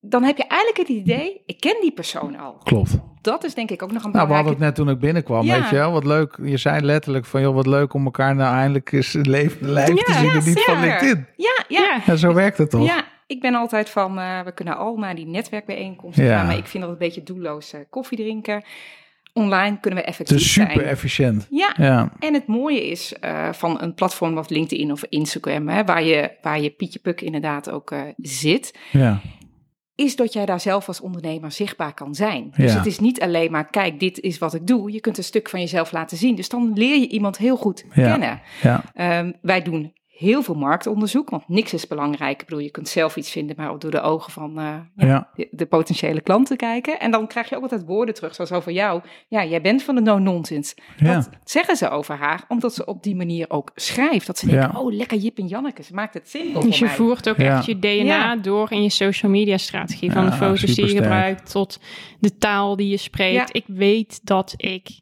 dan heb je eigenlijk het idee, ik ken die persoon al. Klopt. Dat is denk ik ook nog een Nou, we belangrijke... hadden het net toen ik binnenkwam, Ja. weet je wel. Wat leuk. Je zei letterlijk van, joh, wat leuk om elkaar nou eindelijk eens levende lijf te Ja, zien. ja, en niet van zeker. LinkedIn. Ja, ja. Ja, zo werkt het toch? Ja, ik ben altijd van, eh, we kunnen al naar die netwerkbijeenkomsten Ja. gaan, maar ik vind dat een beetje doelloos eh, koffie drinken. Online kunnen we Het effectief is super zijn. efficiënt. Ja, Ja. en het mooie is eh, van een platform als LinkedIn of Instagram, hè, waar, je, waar je Pietje Puk inderdaad ook eh, zit, Ja. Is dat jij daar zelf als ondernemer zichtbaar kan zijn. Dus Ja. het is niet alleen maar, kijk, dit is wat ik doe. Je kunt een stuk van jezelf laten zien. Dus dan leer je iemand heel goed Ja. kennen. Ja. Ehm, wij doen heel veel marktonderzoek, want niks is belangrijk. Ik bedoel, je kunt zelf iets vinden, maar ook door de ogen van eh, ja, Ja. de, de potentiële klanten kijken. En dan krijg je ook altijd woorden terug, zoals over jou. Ja, jij bent van de no-nonsense. Ja. Dat zeggen ze over haar, omdat ze op die manier ook schrijft. Dat ze denken, Ja. oh, lekker Jip en Janneke, ze maakt het simpel Dus je mij. voert ook Ja. echt je DNA Ja. door in je social media strategie. Van Ja, de foto's die je gebruikt tot de taal die je spreekt. Ja. Ik weet dat ik,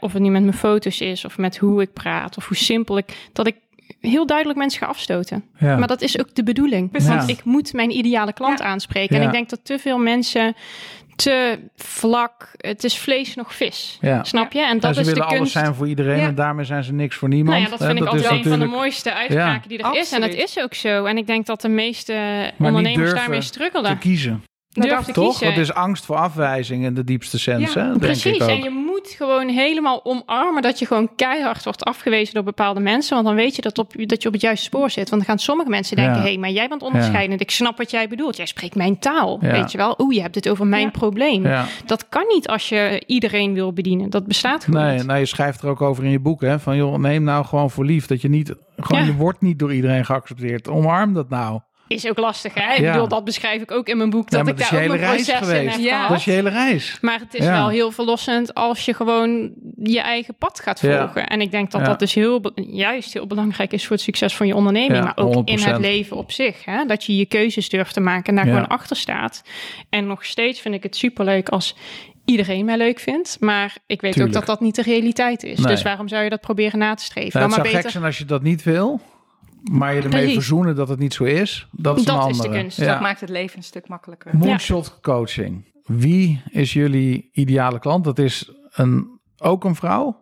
of het nu met mijn foto's is of met hoe ik praat of hoe simpel ik, dat ik heel duidelijk mensen ga afstoten. Ja. Maar dat is ook de bedoeling. Precies. Want ik moet mijn ideale klant Ja. aanspreken. Ja. En ik denk dat te veel mensen te vlak, het is vlees nog vis. Ja. Snap je? En Ja, dat ze is de willen alles kunst. zijn voor iedereen Ja. en daarmee zijn ze niks voor niemand. Nou ja, dat vind ik altijd een van de mooiste uitspraken die er is. En dat is ook zo. En ik denk dat de meeste ondernemers durven daarmee te struggelen. kiezen. Durf te Toch? kiezen. Het is angst voor afwijzing in de diepste sens. Ja, hè? Denk Precies, ik ook. en je moet gewoon helemaal omarmen dat je gewoon keihard wordt afgewezen door bepaalde mensen. Want dan weet je dat, op, dat je op het juiste spoor zit. Want dan gaan sommige mensen denken, Ja. hé, hey, maar jij bent onderscheidend. Ik snap wat jij bedoelt. Jij spreekt mijn taal, Ja. weet je wel. Oeh, je hebt het over mijn Ja. probleem. Ja. Dat kan niet als je iedereen wil bedienen. Dat bestaat gewoon Nee, niet. nou, je schrijft er ook over in je boek, hè? Van joh, neem nou gewoon voor lief dat je niet, gewoon Ja. je wordt niet door iedereen geaccepteerd. Omarm dat nou. Is ook lastig, hè? Ik Ja. bedoel, dat beschrijf ik ook in mijn boek. Ja, Dat ik daar ook hele mijn reis proces in geweest. heb Ja. Dat is je hele reis. Maar het is Ja. wel heel verlossend als je gewoon je eigen pad gaat Ja. volgen. En ik denk dat Ja. dat dus heel, juist heel belangrijk is voor het succes van je onderneming. Ja, maar ook in 100%. het leven op zich. Hè? Dat je je keuzes durft te maken en daar Ja. gewoon achter staat. En nog steeds vind ik het superleuk als iedereen mij leuk vindt. Maar ik weet Tuurlijk. ook dat dat niet de realiteit is. Nee. Dus waarom zou je dat proberen na te streven? Nou, het Dan zou gek zijn als je dat niet wil, maar je ermee verzoenen dat het niet zo is. Dat is Dat een is de kunst. Ja. Dat maakt het leven een stuk makkelijker. Moonshot coaching. Wie is jullie ideale klant? Dat is een, ook een vrouw?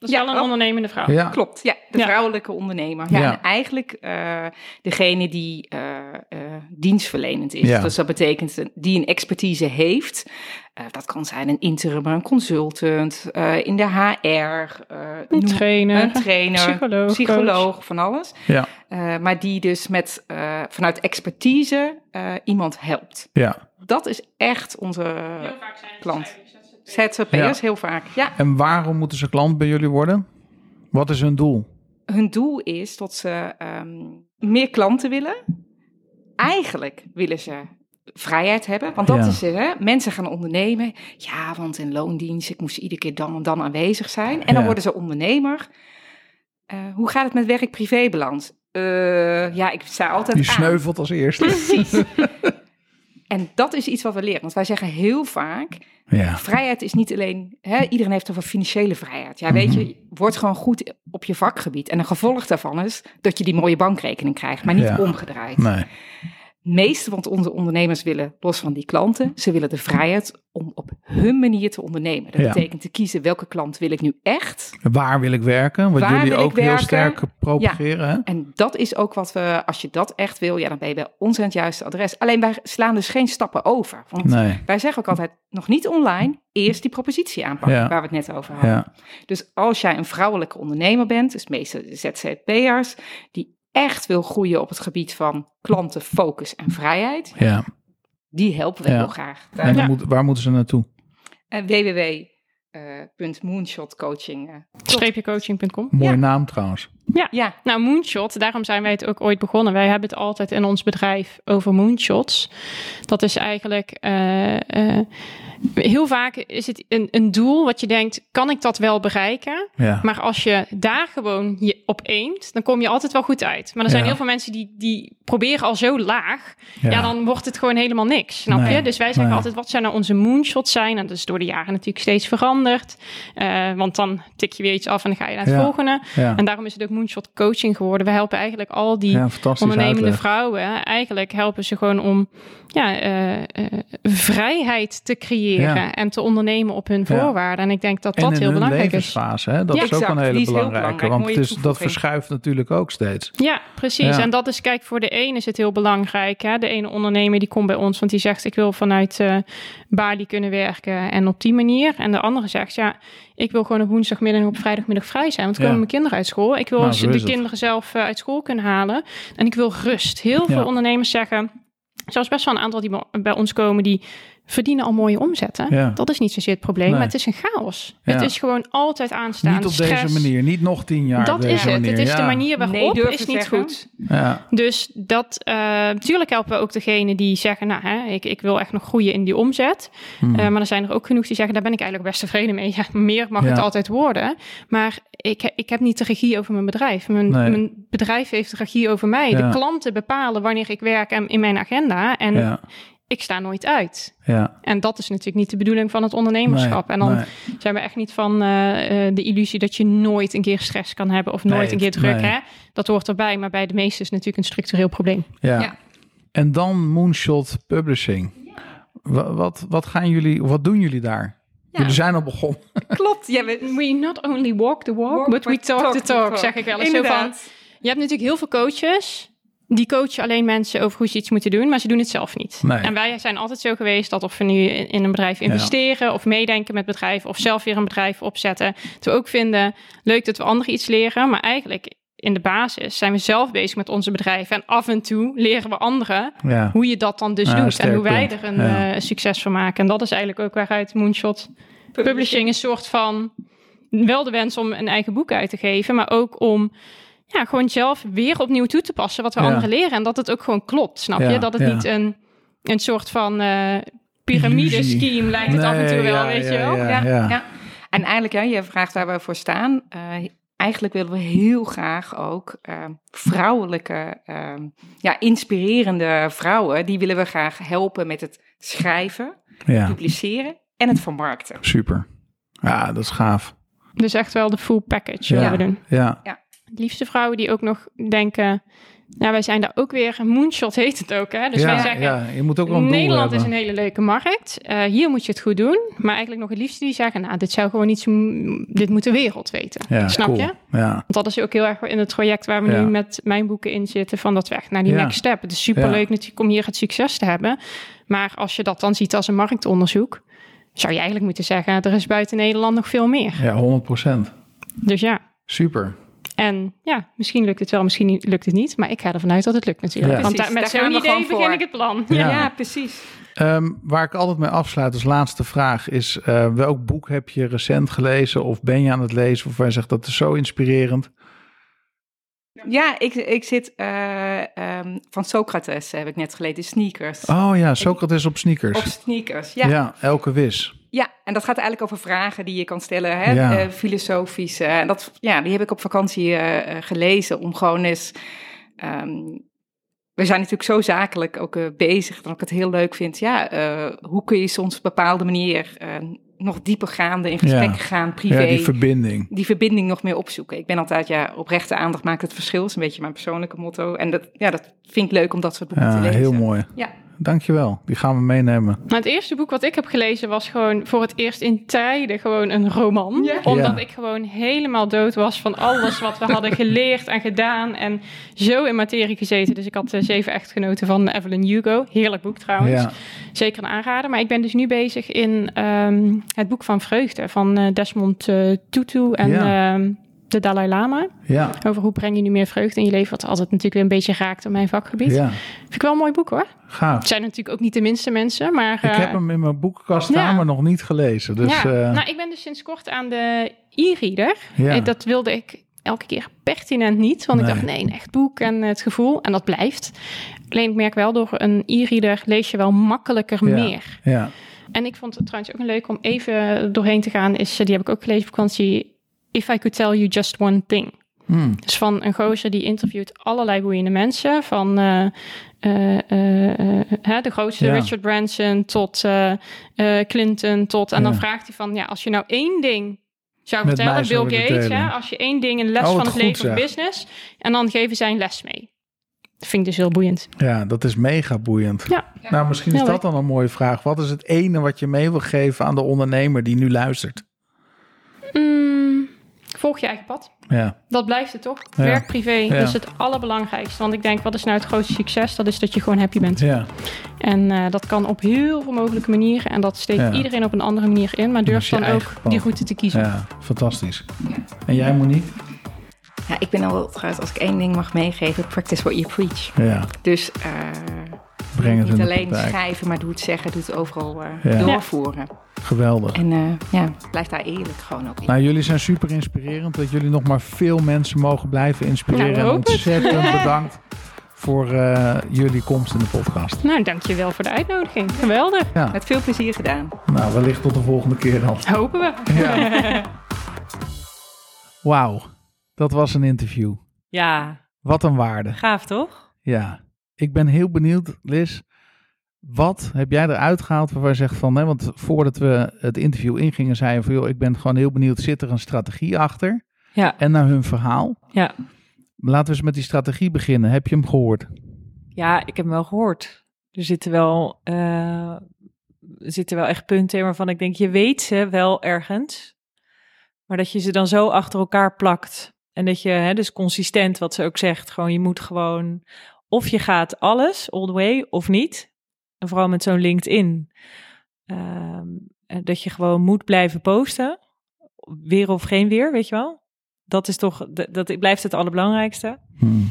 Ja, dat is Ja, wel een oh. ondernemende vrouw. Ja. Klopt, ja, de Ja. vrouwelijke ondernemer. Ja, Ja. En eigenlijk eh, degene die eh, eh, dienstverlenend is. Ja. Dus dat betekent die een expertise heeft. Eh, dat kan zijn een interim, een consultant, eh, in de HR, eh, Een noem- trainer, een trainer, psycholoog, psycholoog, van alles. Ja. Eh, maar die dus met, eh, vanuit expertise eh, iemand helpt. Ja. Dat is echt onze klant. ZZP'ers. ZZP'ers, heel vaak. Ja, En waarom moeten ze klant bij jullie worden? Wat is hun doel? hun doel is dat ze ehm, meer klanten willen. Eigenlijk willen ze vrijheid hebben. Want dat Ja. is het, hè? Mensen gaan ondernemen. Ja, want in loondienst, ik moest iedere keer dan en dan aanwezig zijn. En dan Ja. worden ze ondernemer. Eh, hoe gaat het met werk-privébalans? Eh, ja, ik sta altijd Die aan. sneuvelt als eerste. Precies. en dat is iets wat we leren. Want wij zeggen heel vaak, Ja. vrijheid is niet alleen... Hè, iedereen heeft over financiële vrijheid. Ja, weet Mhm. je, word gewoon goed op je vakgebied. En een gevolg daarvan is dat je die mooie bankrekening krijgt. Maar niet Ja. omgedraaid. Nee. Meeste van onze ondernemers willen, los van die klanten, ze willen de vrijheid om op hun manier te ondernemen. Dat Ja. betekent te kiezen welke klant wil ik nu echt. Waar wil ik werken? Wat Waar jullie ook heel sterk propageren. En dat is ook wat we, als je dat echt wil, ja, dan ben je bij ons aan het juiste adres. Alleen wij slaan dus geen stappen over. Want Nee. wij zeggen ook altijd, nog niet online, eerst die propositie aanpakken, Ja. waar we het net over hadden. Dus als jij een vrouwelijke ondernemer bent, dus meestal ZZP'ers, die echt wil groeien op het gebied van klantenfocus en vrijheid, ja. die helpen we Ja. heel graag. En dan Ja. moet, waar moeten ze naartoe? En www.moonshotcoaching. eh, Streepjecoaching.com. Mooie Ja. naam trouwens. Ja, Nou, moonshot, daarom zijn wij het ook ooit begonnen. Wij hebben het altijd in ons bedrijf over moonshots. Dat is eigenlijk eh, eh, heel vaak is het een, een doel wat je denkt, kan ik dat wel bereiken? Ja. Maar als je daar gewoon je op aimt, dan kom je altijd wel goed uit. Maar er zijn Ja. heel veel mensen die, die proberen al zo laag. Ja. Ja. dan wordt het gewoon helemaal niks. Snap Nee, je? Dus wij zeggen nee. altijd, wat zijn nou onze moonshots zijn? En dat is door de jaren natuurlijk steeds veranderd. Eh, want dan tik je weer iets af en dan ga je naar het Ja. volgende. Ja. En daarom is het ook moonshot coaching geworden. We helpen eigenlijk al die ja, ondernemende uitleg. vrouwen. Eigenlijk helpen ze gewoon om ja, eh, eh, vrijheid te creëren Ja. en te ondernemen op hun Ja. voorwaarden. En ik denk dat En dat in heel hun belangrijk is. levensfase, hè? dat Ja, is ook exact. een hele is belangrijke. belangrijk. Want het is, dat verschuift natuurlijk ook steeds. Ja, precies. Ja. En dat is, kijk, voor de een is het heel belangrijk. Hè? De ene ondernemer die komt bij ons, want die zegt: Ik wil vanuit eh Bali kunnen werken en op die manier. En de andere zegt: Ja, ik wil gewoon op woensdagmiddag en op vrijdagmiddag vrij zijn. Want dan Ja. komen mijn kinderen uit school. Ik wil Nou, de het. kinderen zelf eh, uit school kunnen halen. En ik wil rust. Heel veel ondernemers zeggen. Zelfs best wel een aantal die bij ons komen, die verdienen al mooie omzetten. Ja. Dat is niet zozeer het probleem, Nee. maar het is een chaos. Ja. Het is gewoon altijd aanstaan. Niet op stress. deze manier, niet nog tien jaar. Dat op deze is het. Manier. Het is ja. de manier waarop Nee is niet zeggen. goed. Ja. Dus dat, eh natuurlijk helpen we ook degene die zeggen, nou, hè, ik, ik wil echt nog groeien in die omzet. Hmm. Eh, maar er zijn er ook genoeg die zeggen, daar ben ik eigenlijk best tevreden mee. Ja, meer mag Ja. het altijd worden. Maar ik, ik heb niet de regie over mijn bedrijf. Mijn, Nee. mijn bedrijf heeft de regie over mij. Ja. De klanten bepalen wanneer ik werk en in mijn agenda. En Ja. Ik sta nooit uit. Ja. En dat is natuurlijk niet de bedoeling van het ondernemerschap. Nee, en dan nee. zijn we echt niet van eh, eh, de illusie dat je nooit een keer stress kan hebben of nooit Nee, een keer druk. nee. Hè? Dat hoort erbij, maar bij de meesten is het natuurlijk een structureel probleem. Ja. Ja. En dan Moonshot Publishing. Wa- Wat, wat gaan jullie, wat doen jullie daar? Ja. Jullie zijn al begonnen. Klopt. Ja, we, We not only walk the walk, Walk, but we talk, the talk, zeg ik wel eens. Zo van, Inderdaad. je hebt natuurlijk heel veel coaches. Die coachen alleen mensen over hoe ze iets moeten doen, maar ze doen het zelf niet. Nee. En wij zijn altijd zo geweest dat of we nu in een bedrijf investeren of meedenken met bedrijven of zelf weer een bedrijf opzetten, dat we ook vinden leuk dat we anderen iets leren, maar eigenlijk in de basis zijn we zelf bezig met onze bedrijven en af en toe leren we anderen Ja. hoe je dat dan dus Ja, doet en hoe wij er een eh, succes van maken. En dat is eigenlijk ook waaruit Moonshot Publishing een soort van wel de wens om een eigen boek uit te geven, maar ook om ja, gewoon zelf weer opnieuw toe te passen wat we Ja. anderen leren en dat het ook gewoon klopt, snap Ja, je? Dat het ja. niet een, een soort van eh piramide-scheme lijkt het af en toe wel, ja, weet ja, je wel? ja. Ja, ja. En eigenlijk, ja, je vraagt waar we voor staan. Eh, eigenlijk willen we heel graag ook eh, vrouwelijke, eh, ja, inspirerende vrouwen. Die willen we graag helpen met het schrijven, ja, publiceren en het vermarkten. super. Ja, dat is gaaf. Dus echt wel de full package Ja. we doen. Ja, Het liefste vrouwen die ook nog denken, nou wij zijn daar ook weer, Moonshot heet het ook hè? Dus ja, wij zeggen, ja, je moet ook wel een Nederland is een hele leuke markt. Eh, hier moet je het goed doen. Maar eigenlijk nog het liefste die zeggen, nou, dit zou gewoon niet zo, dit moet de wereld weten. Ja, Snap cool. je? Ja, Want dat is ook heel erg in het traject waar we nu met mijn boeken in zitten, van dat we echt naar die next step. Het is superleuk natuurlijk om hier het succes te hebben. Maar als je dat dan ziet als een marktonderzoek, zou je eigenlijk moeten zeggen, er is buiten Nederland nog veel meer. ja 100 procent. Dus ja. Super. En ja, misschien lukt het wel, misschien lukt het niet. Maar ik ga ervan uit dat het lukt natuurlijk. Ja. Want Precies, met zo'n idee begin voor. ik het plan. Ja. Ja, precies. Ehm, waar ik altijd mee afsluit als laatste vraag is... eh, welk boek heb je recent gelezen of ben je aan het lezen... of waar je zegt dat is zo inspirerend? Ja, ik, ik zit eh, ehm, van Socrates, heb ik net gelezen, Sneakers. Oh ja, Socrates op sneakers. Op sneakers, ja. ja. elke wis. Ja, en dat gaat eigenlijk over vragen die je kan stellen, hè? Ja. eh, filosofisch. eh, en dat, ja, die heb ik op vakantie eh, eh, gelezen om gewoon eens... ehm, we zijn natuurlijk zo zakelijk ook bezig, dat ik het heel leuk vind. Ja, hoe kun je soms op een bepaalde manier nog dieper gaande in gesprek Ja. gaan, privé... Ja, die verbinding. die verbinding nog meer opzoeken. Ik ben altijd, ja, oprechte aandacht maakt het verschil. is een beetje mijn persoonlijke motto. En dat, ja, dat vind ik leuk om dat soort boeken Ja, te lezen. heel mooi. Ja. Dankjewel, die gaan we meenemen. Maar het eerste boek wat ik heb gelezen was gewoon voor het eerst in tijden gewoon een roman. Omdat ik gewoon helemaal dood was van alles wat we hadden geleerd en gedaan. En zo in materie gezeten. Dus ik had eh, Zeven Echtgenoten van Evelyn Hugo. Heerlijk boek trouwens. Zeker een aanrader. Maar ik ben dus nu bezig in ehm, het boek van Vreugde van eh, Desmond eh, Tutu en Ja. ehm, de Dalai Lama. ja, Over hoe breng je nu meer vreugde in je leven. Wat altijd natuurlijk weer een beetje raakt aan mijn vakgebied. ja. Vind ik wel een mooi boek hoor. Gaaf. Het zijn natuurlijk ook niet de minste mensen, maar... Ik eh, heb hem in mijn boekenkast staan, ja. maar nog niet gelezen. Dus ja. eh, nou, ik ben dus sinds kort aan de e-reader. Ja. Eh, Dat wilde ik elke keer pertinent niet, want Nee. ik dacht nee, een echt boek en het gevoel. En dat blijft. Alleen ik merk wel, door een e-reader lees je wel makkelijker Ja. meer. ja, En ik vond het trouwens ook een leuk om even doorheen te gaan. Is, eh, die heb ik ook gelezen op vakantie. If I could tell you just one thing. Hm. Dus van een gozer die interviewt allerlei boeiende mensen. Van eh, eh, eh, hè, de grootste Ja. Richard Branson tot eh, eh, Clinton. Tot, en dan vraagt hij van, ja, als je nou één ding zou Met vertellen, Bill Gates, ja, als je één ding, een les Oh, van het leven of zeg. business. En dan geven zij een les mee. Dat vind ik dus heel boeiend. ja, dat is mega boeiend. Ja. Nou, misschien is Heel dat leuk. dan een mooie vraag. Wat is het ene wat je mee wil geven aan de ondernemer die nu luistert? Mm, volg je eigen pad. Ja, Dat blijft het toch? Ja. Werk privé Ja. is het allerbelangrijkste. Want ik denk, wat is nou het grootste succes? Dat is dat je gewoon happy bent. ja. En eh, dat kan op heel veel mogelijke manieren. En dat steekt Ja. iedereen op een andere manier in. Maar durf dan ook pad. die route te kiezen. ja fantastisch. En jij, Monique? Ja, ik ben al trouwens, als ik één ding mag meegeven, practice what you preach. Ja, Dus eh, breng het in niet alleen praktijk. schrijven, maar doe het zeggen, doe het overal eh, Ja. doorvoeren. Geweldig. En eh, ja, blijf daar eerlijk gewoon ook in. Nou, jullie zijn super inspirerend. Dat jullie nog maar veel mensen mogen blijven inspireren. Nou, en het. ontzettend bedankt voor eh, jullie komst in de podcast. Nou, dankjewel voor de uitnodiging. Geweldig. Ja, Met veel plezier gedaan. nou, wellicht tot de volgende keer dan. Hopen we. Ja. Wauw, dat was een interview. Ja, Wat een waarde. gaaf toch? Ja, ik ben heel benieuwd, Liz. Wat heb jij eruit gehaald waarvan je zegt van, hè, want voordat we het interview ingingen, zei je van, joh, ik ben gewoon heel benieuwd, zit er een strategie achter? Ja, En naar hun verhaal. ja. Laten we eens met die strategie beginnen. Heb je hem gehoord? ja, ik heb hem wel gehoord. Er zitten wel, eh, er zitten wel echt punten in waarvan ik denk, je weet ze wel ergens. Maar dat je ze dan zo achter elkaar plakt. En dat je, hè, dus consistent, wat ze ook zegt, gewoon je moet gewoon, of je gaat alles all the way of niet. En vooral met zo'n LinkedIn. Ehm, en dat je gewoon moet blijven posten. Weer of geen weer, weet je wel. Dat is toch, dat, dat blijft het allerbelangrijkste. Hmm.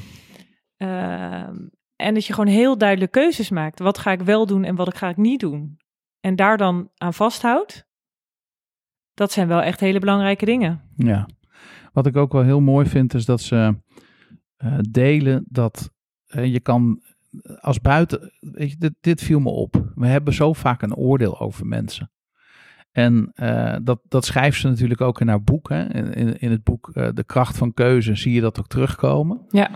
Ehm, en dat je gewoon heel duidelijk keuzes maakt. Wat ga ik wel doen en wat ga ik niet doen? En daar dan aan vasthoudt. Dat zijn wel echt hele belangrijke dingen. Ja. Wat ik ook wel heel mooi vind, is dat ze eh, delen dat eh, je kan als buiten. Weet je, dit, dit viel me op. We hebben zo vaak een oordeel over mensen. En eh, dat, dat schrijft ze natuurlijk ook in haar boek. Hè? In, in, in het boek eh, De kracht van keuze zie je dat ook terugkomen. Ja,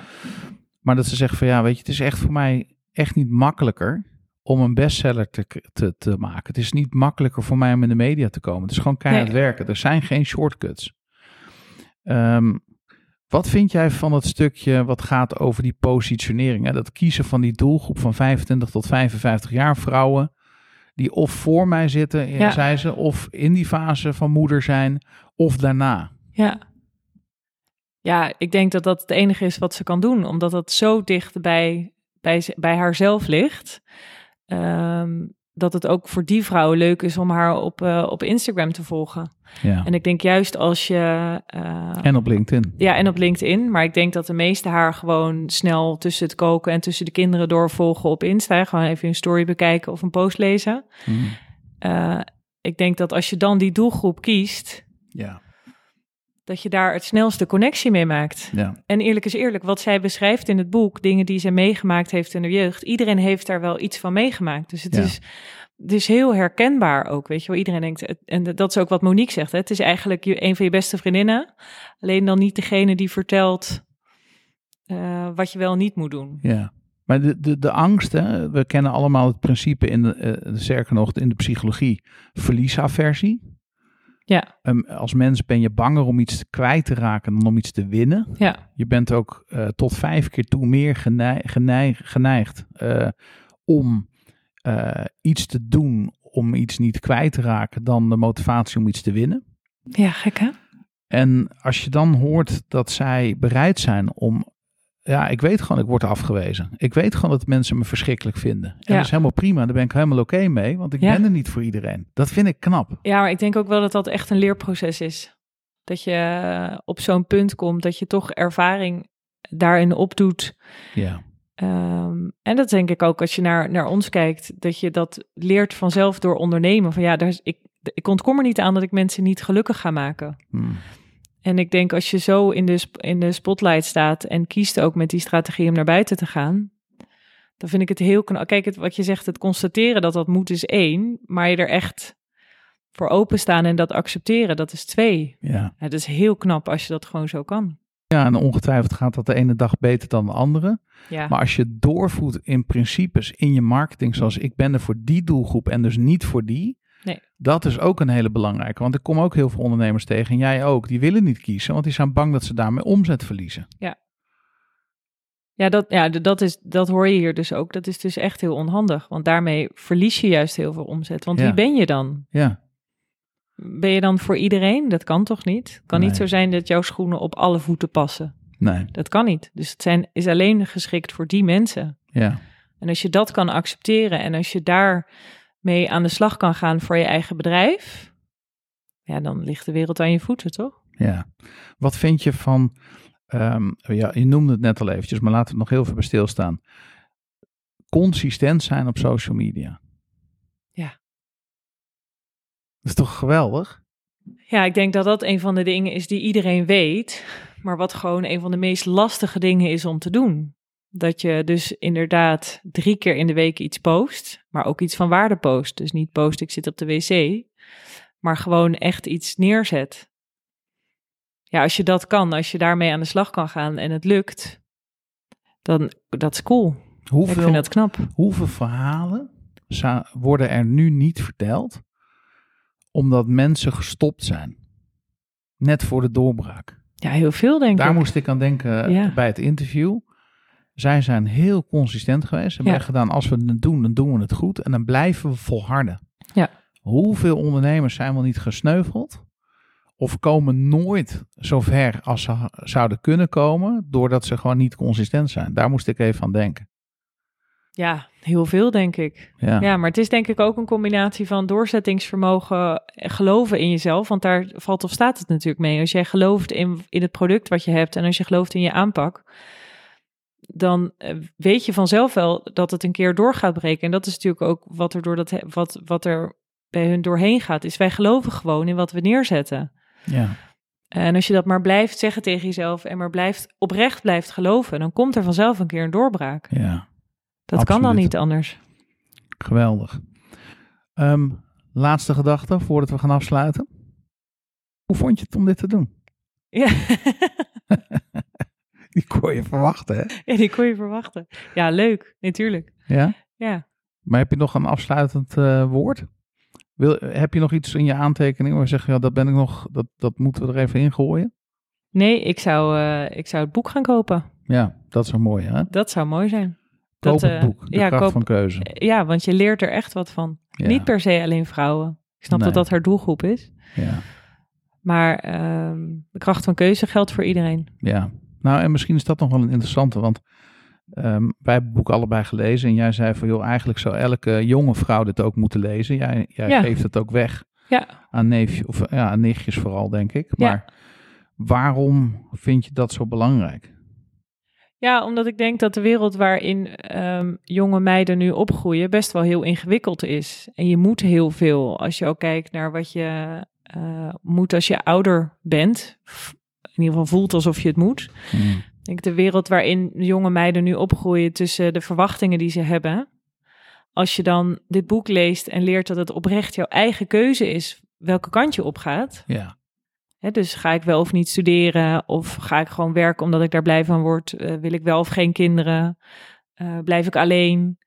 Maar dat ze zegt van ja, weet je, het is echt voor mij echt niet makkelijker om een bestseller te, te, te maken. Het is niet makkelijker voor mij om in de media te komen. Het is gewoon keihard Nee. werken. Er zijn geen shortcuts. Ehm, wat vind jij van het stukje wat gaat over die positionering? Hè? Dat kiezen van die doelgroep van 25 tot 55 jaar vrouwen. Die of voor mij zitten, eh, Ja. zei ze, of in die fase van moeder zijn, of daarna. ja. Ja, ik denk dat dat het enige is wat ze kan doen. Omdat dat zo dicht bij, bij, bij haarzelf ligt. Ehm, dat het ook voor die vrouw leuk is om haar op, eh, op Instagram te volgen. Ja. En ik denk juist als je... eh, En op LinkedIn. Ja, en op LinkedIn. Maar ik denk dat de meeste haar gewoon snel tussen het koken en tussen de kinderen doorvolgen op Insta. Gewoon even een story bekijken of een post lezen. Hmm. Eh, ik denk dat als je dan die doelgroep kiest, Ja. Dat je daar het snelste connectie mee maakt. ja. En eerlijk is eerlijk, wat zij beschrijft in het boek, dingen die zij meegemaakt heeft in de jeugd, iedereen heeft daar wel iets van meegemaakt. Dus het, Ja. is, het is heel herkenbaar ook, weet je wel. Iedereen denkt, het- en dat is ook wat Monique zegt, hè? het is eigenlijk je, een van je beste vriendinnen, alleen dan niet degene die vertelt eh, wat je wel niet moet doen. Ja, maar de, de, de angst, hè, we kennen allemaal het principe in de, sterker nog in de psychologie, verliesaversie. Ja, Ehm, als mens ben je banger om iets kwijt te raken dan om iets te winnen. ja, Je bent ook eh, tot vijf keer toe meer genei- genei- geneigd eh, om eh, iets te doen om iets niet kwijt te raken dan de motivatie om iets te winnen. ja, gek hè? En als je dan hoort dat zij bereid zijn om. Ja, ik weet gewoon, ik word afgewezen. Ik weet gewoon dat mensen me verschrikkelijk vinden. En Ja. dat is helemaal prima. Daar ben ik helemaal oké mee, want ik Ja. ben er niet voor iedereen. Dat vind ik knap. Ja, maar ik denk ook wel dat dat echt een leerproces is. Dat je eh, op zo'n punt komt dat je toch ervaring daarin opdoet. Ja, Ehm, en dat denk ik ook als je naar, naar ons kijkt, dat je dat leert vanzelf door ondernemen. Van ja, daar is, ik, ik ontkom er niet aan dat ik mensen niet gelukkig ga maken. Hmm. En ik denk als je zo in de, in de spotlight staat en kiest ook met die strategie om naar buiten te gaan, dan vind ik het heel knap. Kijk, het, wat je zegt, het constateren dat dat moet is één, maar je er echt voor openstaan en dat accepteren, dat is twee. ja. Ja, het is heel knap als je dat gewoon zo kan. ja, en ongetwijfeld gaat dat de ene dag beter dan de andere. Ja, Maar als je doorvoert in principes in je marketing, zoals ik ben er voor die doelgroep en dus niet voor die. Nee. Dat is ook een hele belangrijke. Want ik kom ook heel veel ondernemers tegen, en jij ook, die willen niet kiezen, want die zijn bang dat ze daarmee omzet verliezen. ja, dat, ja dat, is, dat hoor je hier dus ook. Dat is dus echt heel onhandig, want daarmee verlies je juist heel veel omzet. Want Ja. wie ben je dan? Ja, Ben je dan voor iedereen? Dat kan toch niet? Het kan niet zo zijn dat jouw schoenen op alle voeten passen. nee, Dat kan niet. Dus het zijn, is alleen geschikt voor die mensen. ja. En als je dat kan accepteren en als je daar mee aan de slag kan gaan voor je eigen bedrijf, ja, dan ligt de wereld aan je voeten, toch? Ja. Wat vind je van, ehm, ja, je noemde het net al eventjes, maar laten we het nog heel veel bij stilstaan. Consistent zijn op social media. Ja. Dat is toch geweldig? Ja, ik denk dat dat een van de dingen is die iedereen weet, maar wat gewoon een van de meest lastige dingen is om te doen. Dat je dus inderdaad drie keer in de week iets post, maar ook iets van waarde post. Dus niet post, ik zit op de wc, maar gewoon echt iets neerzet. Ja, als je dat kan, als je daarmee aan de slag kan gaan en het lukt, dan dat is cool. Ik Hoeveel, vind dat knap. hoeveel verhalen worden er nu niet verteld, omdat mensen gestopt zijn. Net voor de doorbraak. Ja, heel veel denk Daar ik. moest ik aan denken Ja. bij het interview. Zij zijn heel consistent geweest. Ze hebben Ja. echt gedaan, als we het doen, dan doen we het goed. En dan blijven we volharden. Ja. Hoeveel ondernemers zijn wel niet gesneuveld? Of komen nooit zo ver als ze zouden kunnen komen, doordat ze gewoon niet consistent zijn. Daar moest ik even aan denken. Ja, heel veel denk ik. Ja, Ja, maar het is denk ik ook een combinatie van doorzettingsvermogen, en geloven in jezelf. Want daar valt of staat het natuurlijk mee. Als jij gelooft in, in het product wat je hebt en als je gelooft in je aanpak, dan eh, weet je vanzelf wel dat het een keer door gaat breken. En dat is natuurlijk ook wat er, door dat, wat, wat er bij hun doorheen gaat. Is wij geloven gewoon in wat we neerzetten. ja. En als je dat maar blijft zeggen tegen jezelf en maar blijft oprecht blijft geloven, dan komt er vanzelf een keer een doorbraak. ja. Dat kan dan niet anders. geweldig. Ehm, laatste gedachte voordat we gaan afsluiten. Hoe vond je het om dit te doen? Ja. Die kon je verwachten, hè? Ja, die kon je verwachten. Ja, leuk, natuurlijk. Ja? Ja. Maar heb je nog een afsluitend eh, woord? Wil, heb je nog iets in je aantekening waar je zegt, ja, dat ben ik nog, dat, dat moeten we er even in gooien? Nee, ik zou, eh, ik zou het boek gaan kopen. Ja, dat een mooie, hè? Dat zou mooi zijn. Koop dat, het eh, boek, de ja, kracht koop- van keuze. Ja, want je leert er echt wat van. Ja, Niet per se alleen vrouwen. Ik snap Nee. dat dat haar doelgroep is. ja, Maar ehm, de kracht van keuze geldt voor iedereen. ja. Nou, en misschien is dat nog wel een interessante, want ehm, wij hebben het boek allebei gelezen en jij zei van, joh, eigenlijk zou elke jonge vrouw dit ook moeten lezen. Jij, jij Ja. geeft het ook weg. Ja. aan neefje, of ja, aan nichtjes vooral, denk ik. Ja. Maar waarom vind je dat zo belangrijk? Ja, omdat ik denk dat de wereld waarin ehm, jonge meiden nu opgroeien best wel heel ingewikkeld is. En je moet heel veel als je ook kijkt naar wat je eh, moet als je ouder bent. In ieder geval voelt alsof je het moet. Hmm. Ik denk de wereld waarin jonge meiden nu opgroeien tussen de verwachtingen die ze hebben. Als je dan dit boek leest en leert dat het oprecht jouw eigen keuze is welke kant je opgaat. Ja, Hè, dus ga ik wel of niet studeren? Of ga ik gewoon werken omdat ik daar blij van word? Eh, wil ik wel of geen kinderen? Eh, blijf ik alleen?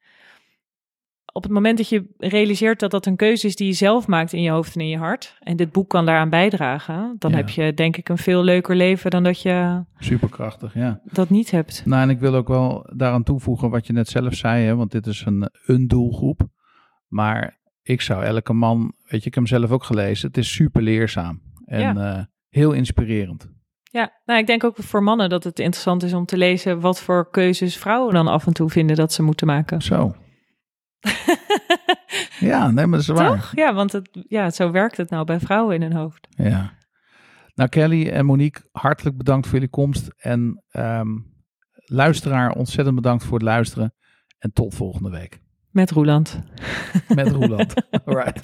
Op het moment dat je realiseert dat dat een keuze is die je zelf maakt in je hoofd en in je hart, en dit boek kan daaraan bijdragen, dan Ja. heb je denk ik een veel leuker leven dan dat je superkrachtig, ja. dat niet hebt. Nou, en ik wil ook wel daaraan toevoegen wat je net zelf zei, hè, want dit is een, een doelgroep. Maar ik zou elke man, weet je, ik heb hem zelf ook gelezen, het is super leerzaam en eh, heel inspirerend. Ja, nou, ik denk ook voor mannen dat het interessant is om te lezen wat voor keuzes vrouwen dan af en toe vinden dat ze moeten maken. Zo. Ja, nee, maar dat is waar. Toch? Ja, want het, ja, zo werkt het nou bij vrouwen in hun hoofd. Ja. Nou, Kelly en Monique, hartelijk bedankt voor jullie komst. En ehm, luisteraar, ontzettend bedankt voor het luisteren. En tot volgende week. Met Roeland. Met Roeland. All right.